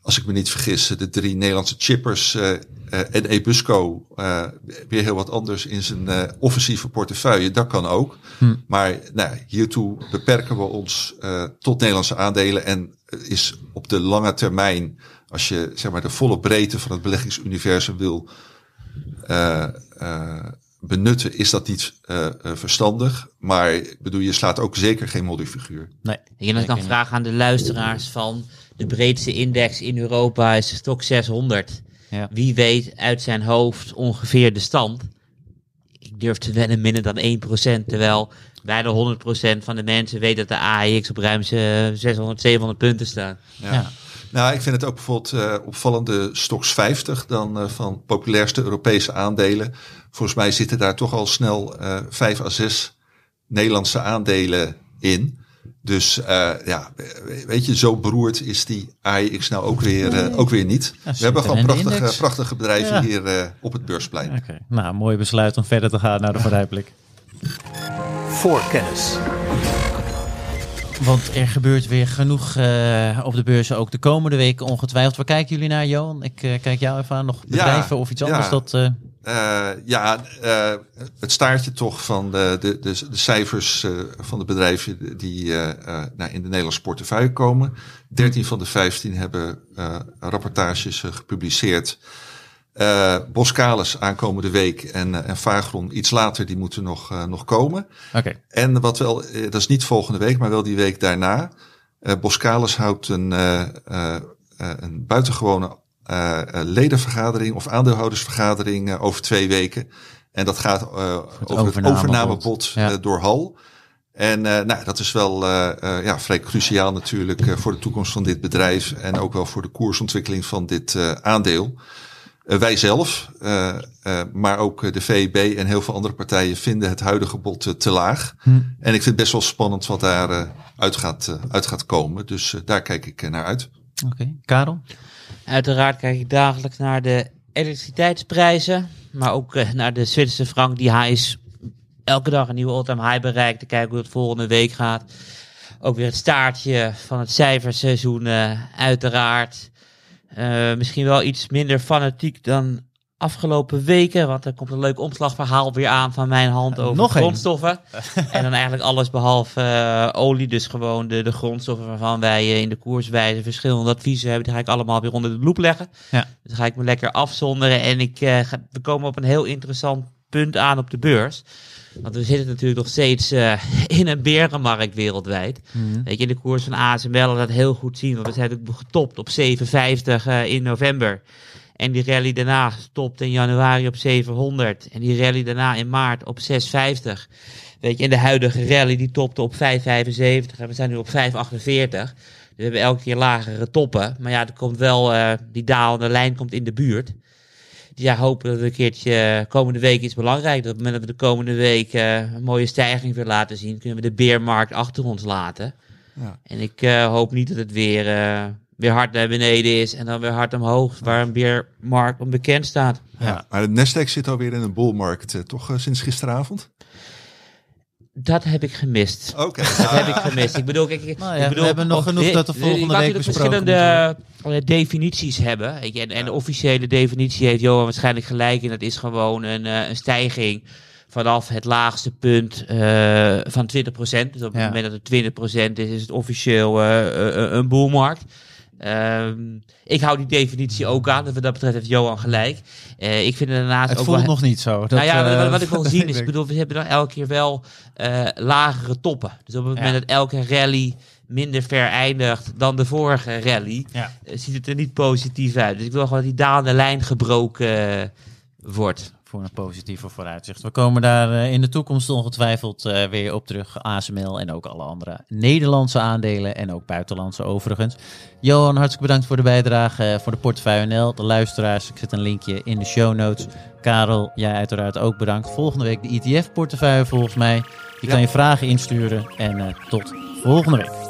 als ik me niet vergis, de drie Nederlandse chippers uh, en Ebusco uh, weer heel wat anders in zijn uh, offensieve portefeuille. Dat kan ook. Hm. Maar nou, hiertoe beperken we ons tot Nederlandse aandelen. En is op de lange termijn, als je zeg maar, de volle breedte van het beleggingsuniversum wil benutten, is dat niet verstandig. Maar bedoel, je slaat ook zeker geen modifiguur. Nee. En dan kan vragen aan de luisteraars van de breedste index in Europa is de stok 600. Ja. Wie weet uit zijn hoofd ongeveer de stand. Ik durf te wennen minder dan 1%, terwijl bijna 100% van de mensen weet dat de AEX op ruim 600, 700 punten staat. Ja. Nou, ik vind het ook bijvoorbeeld uh, opvallende Stox 50 dan uh, van populairste Europese aandelen. Volgens mij zitten daar toch al snel uh, 5 à 6 Nederlandse aandelen in. Dus uh, ja, weet je, zo beroerd is die AIX nou ook weer, uh, ook weer niet. We hebben gewoon prachtige, prachtige bedrijven hier uh, op het beursplein. Oké, okay. nou, mooi besluit om verder te gaan naar de vooruitblik. Voorkennis. Want er gebeurt weer genoeg uh, op de beurzen, ook de komende weken ongetwijfeld. Waar kijken jullie naar, Johan? Ik uh, kijk jou even aan. Nog bedrijven ja, of iets anders ja. dat... Uh... Uh, ja, uh, het staartje toch van de, de, de, de cijfers uh, van de bedrijven die nou, in de Nederlandse portefeuille komen. 13 van de 15 hebben rapportages gepubliceerd. Boskalis aankomende week en, en Vagron iets later, die moeten nog, nog komen. Okay. En wat wel, dat is niet volgende week, maar wel die week daarna. Boskalis houdt een, een buitengewone uh, ledenvergadering of aandeelhoudersvergadering uh, over twee weken. En dat gaat uh, het over het overnamebod ja. door Hal. En nou, dat is wel ja, vrij cruciaal natuurlijk voor de toekomst van dit bedrijf. En ook wel voor de koersontwikkeling van dit aandeel. wij zelf, maar ook de VEB en heel veel andere partijen vinden het huidige bod te laag. Hm. En ik vind het best wel spannend wat daar uit, gaat, uit gaat komen. Dus daar kijk ik naar uit. Oké, okay. Karel? Uiteraard kijk ik dagelijks naar de elektriciteitsprijzen, maar ook uh, naar de Zwitserse frank. Die hij is elke dag een nieuwe all-time high bereikt. Te kijken hoe het volgende week gaat. Ook weer het staartje van het cijferseizoen, uh, uiteraard. Uh, misschien wel iets minder fanatiek dan afgelopen weken. Want er komt een leuk omslagverhaal weer aan van mijn hand over Nog grondstoffen. en dan eigenlijk alles behalve uh, olie. Dus gewoon de, de grondstoffen waarvan wij uh, in de koerswijze verschillende adviezen hebben. Die ga ik allemaal weer onder de loep leggen. Ja. Dus ga ik me lekker afzonderen. En ik, uh, ga, we komen op een heel interessant punt aan op de beurs. Want we zitten natuurlijk nog steeds uh, in een berenmarkt wereldwijd. Mm. Weet je, in de koers van ASML dat heel goed zien. Want we zijn ook getopt op 750 uh, in november. En die rally daarna stopt in januari op 700. En die rally daarna in maart op 650. Weet je, en de huidige rally die topte op 5,75 en we zijn nu op 5,48. Dus we hebben elke keer lagere toppen. Maar ja, er komt wel, uh, die dalende lijn komt in de buurt. Dus ja, hopen dat we een keertje komende week iets belangrijk. Dat op het moment dat we de komende week uh, een mooie stijging weer laten zien, kunnen we de beermarkt achter ons laten. Ja. En ik uh, hoop niet dat het weer, weer hard naar beneden is en dan weer hard omhoog, waar een beermarkt onbekend staat. Ja, maar de Nasdaq zit alweer in een bullmarkt, toch sinds gisteravond? Dat heb ik gemist. Oké. Dat heb ik gemist. Ik bedoel, kijk, nou ja, ik bedoel, we hebben nog genoeg dat de volgende week besproken verschillende uh, definities hebben. En, en ja. de officiële definitie heeft Johan waarschijnlijk gelijk. En dat is gewoon een, uh, een stijging vanaf het laagste punt uh, van 20%. Dus op het ja. moment dat het 20% is, is het officieel een boelmarkt. Um, ik hou die definitie ook aan. Wat dat betreft heeft Johan gelijk. Uh, ik vind het daarnaast het ook voelt wel... nog niet zo. Dat, nou ja, uh, wat, wat, ik wil zien is, ik bedoel, we hebben dan elke keer wel uh, lagere toppen. Dus op het moment ja. dat elke rally minder ver eindigt dan de vorige rally, ja. ziet het er niet positief uit. Dus ik wil gewoon dat die dalende lijn gebroken wordt voor een positieve vooruitzicht. We komen daar uh, in de toekomst ongetwijfeld uh, weer op terug. ASML en ook alle andere Nederlandse aandelen en ook buitenlandse overigens. Johan, hartstikke bedankt voor de bijdrage uh, voor de portefeuille NL. De luisteraars, ik zet een linkje in de show notes. Karel, jij uiteraard ook bedankt. Volgende week de ETF-portefeuille volgens mij. Je ja. kan je vragen insturen en tot volgende week.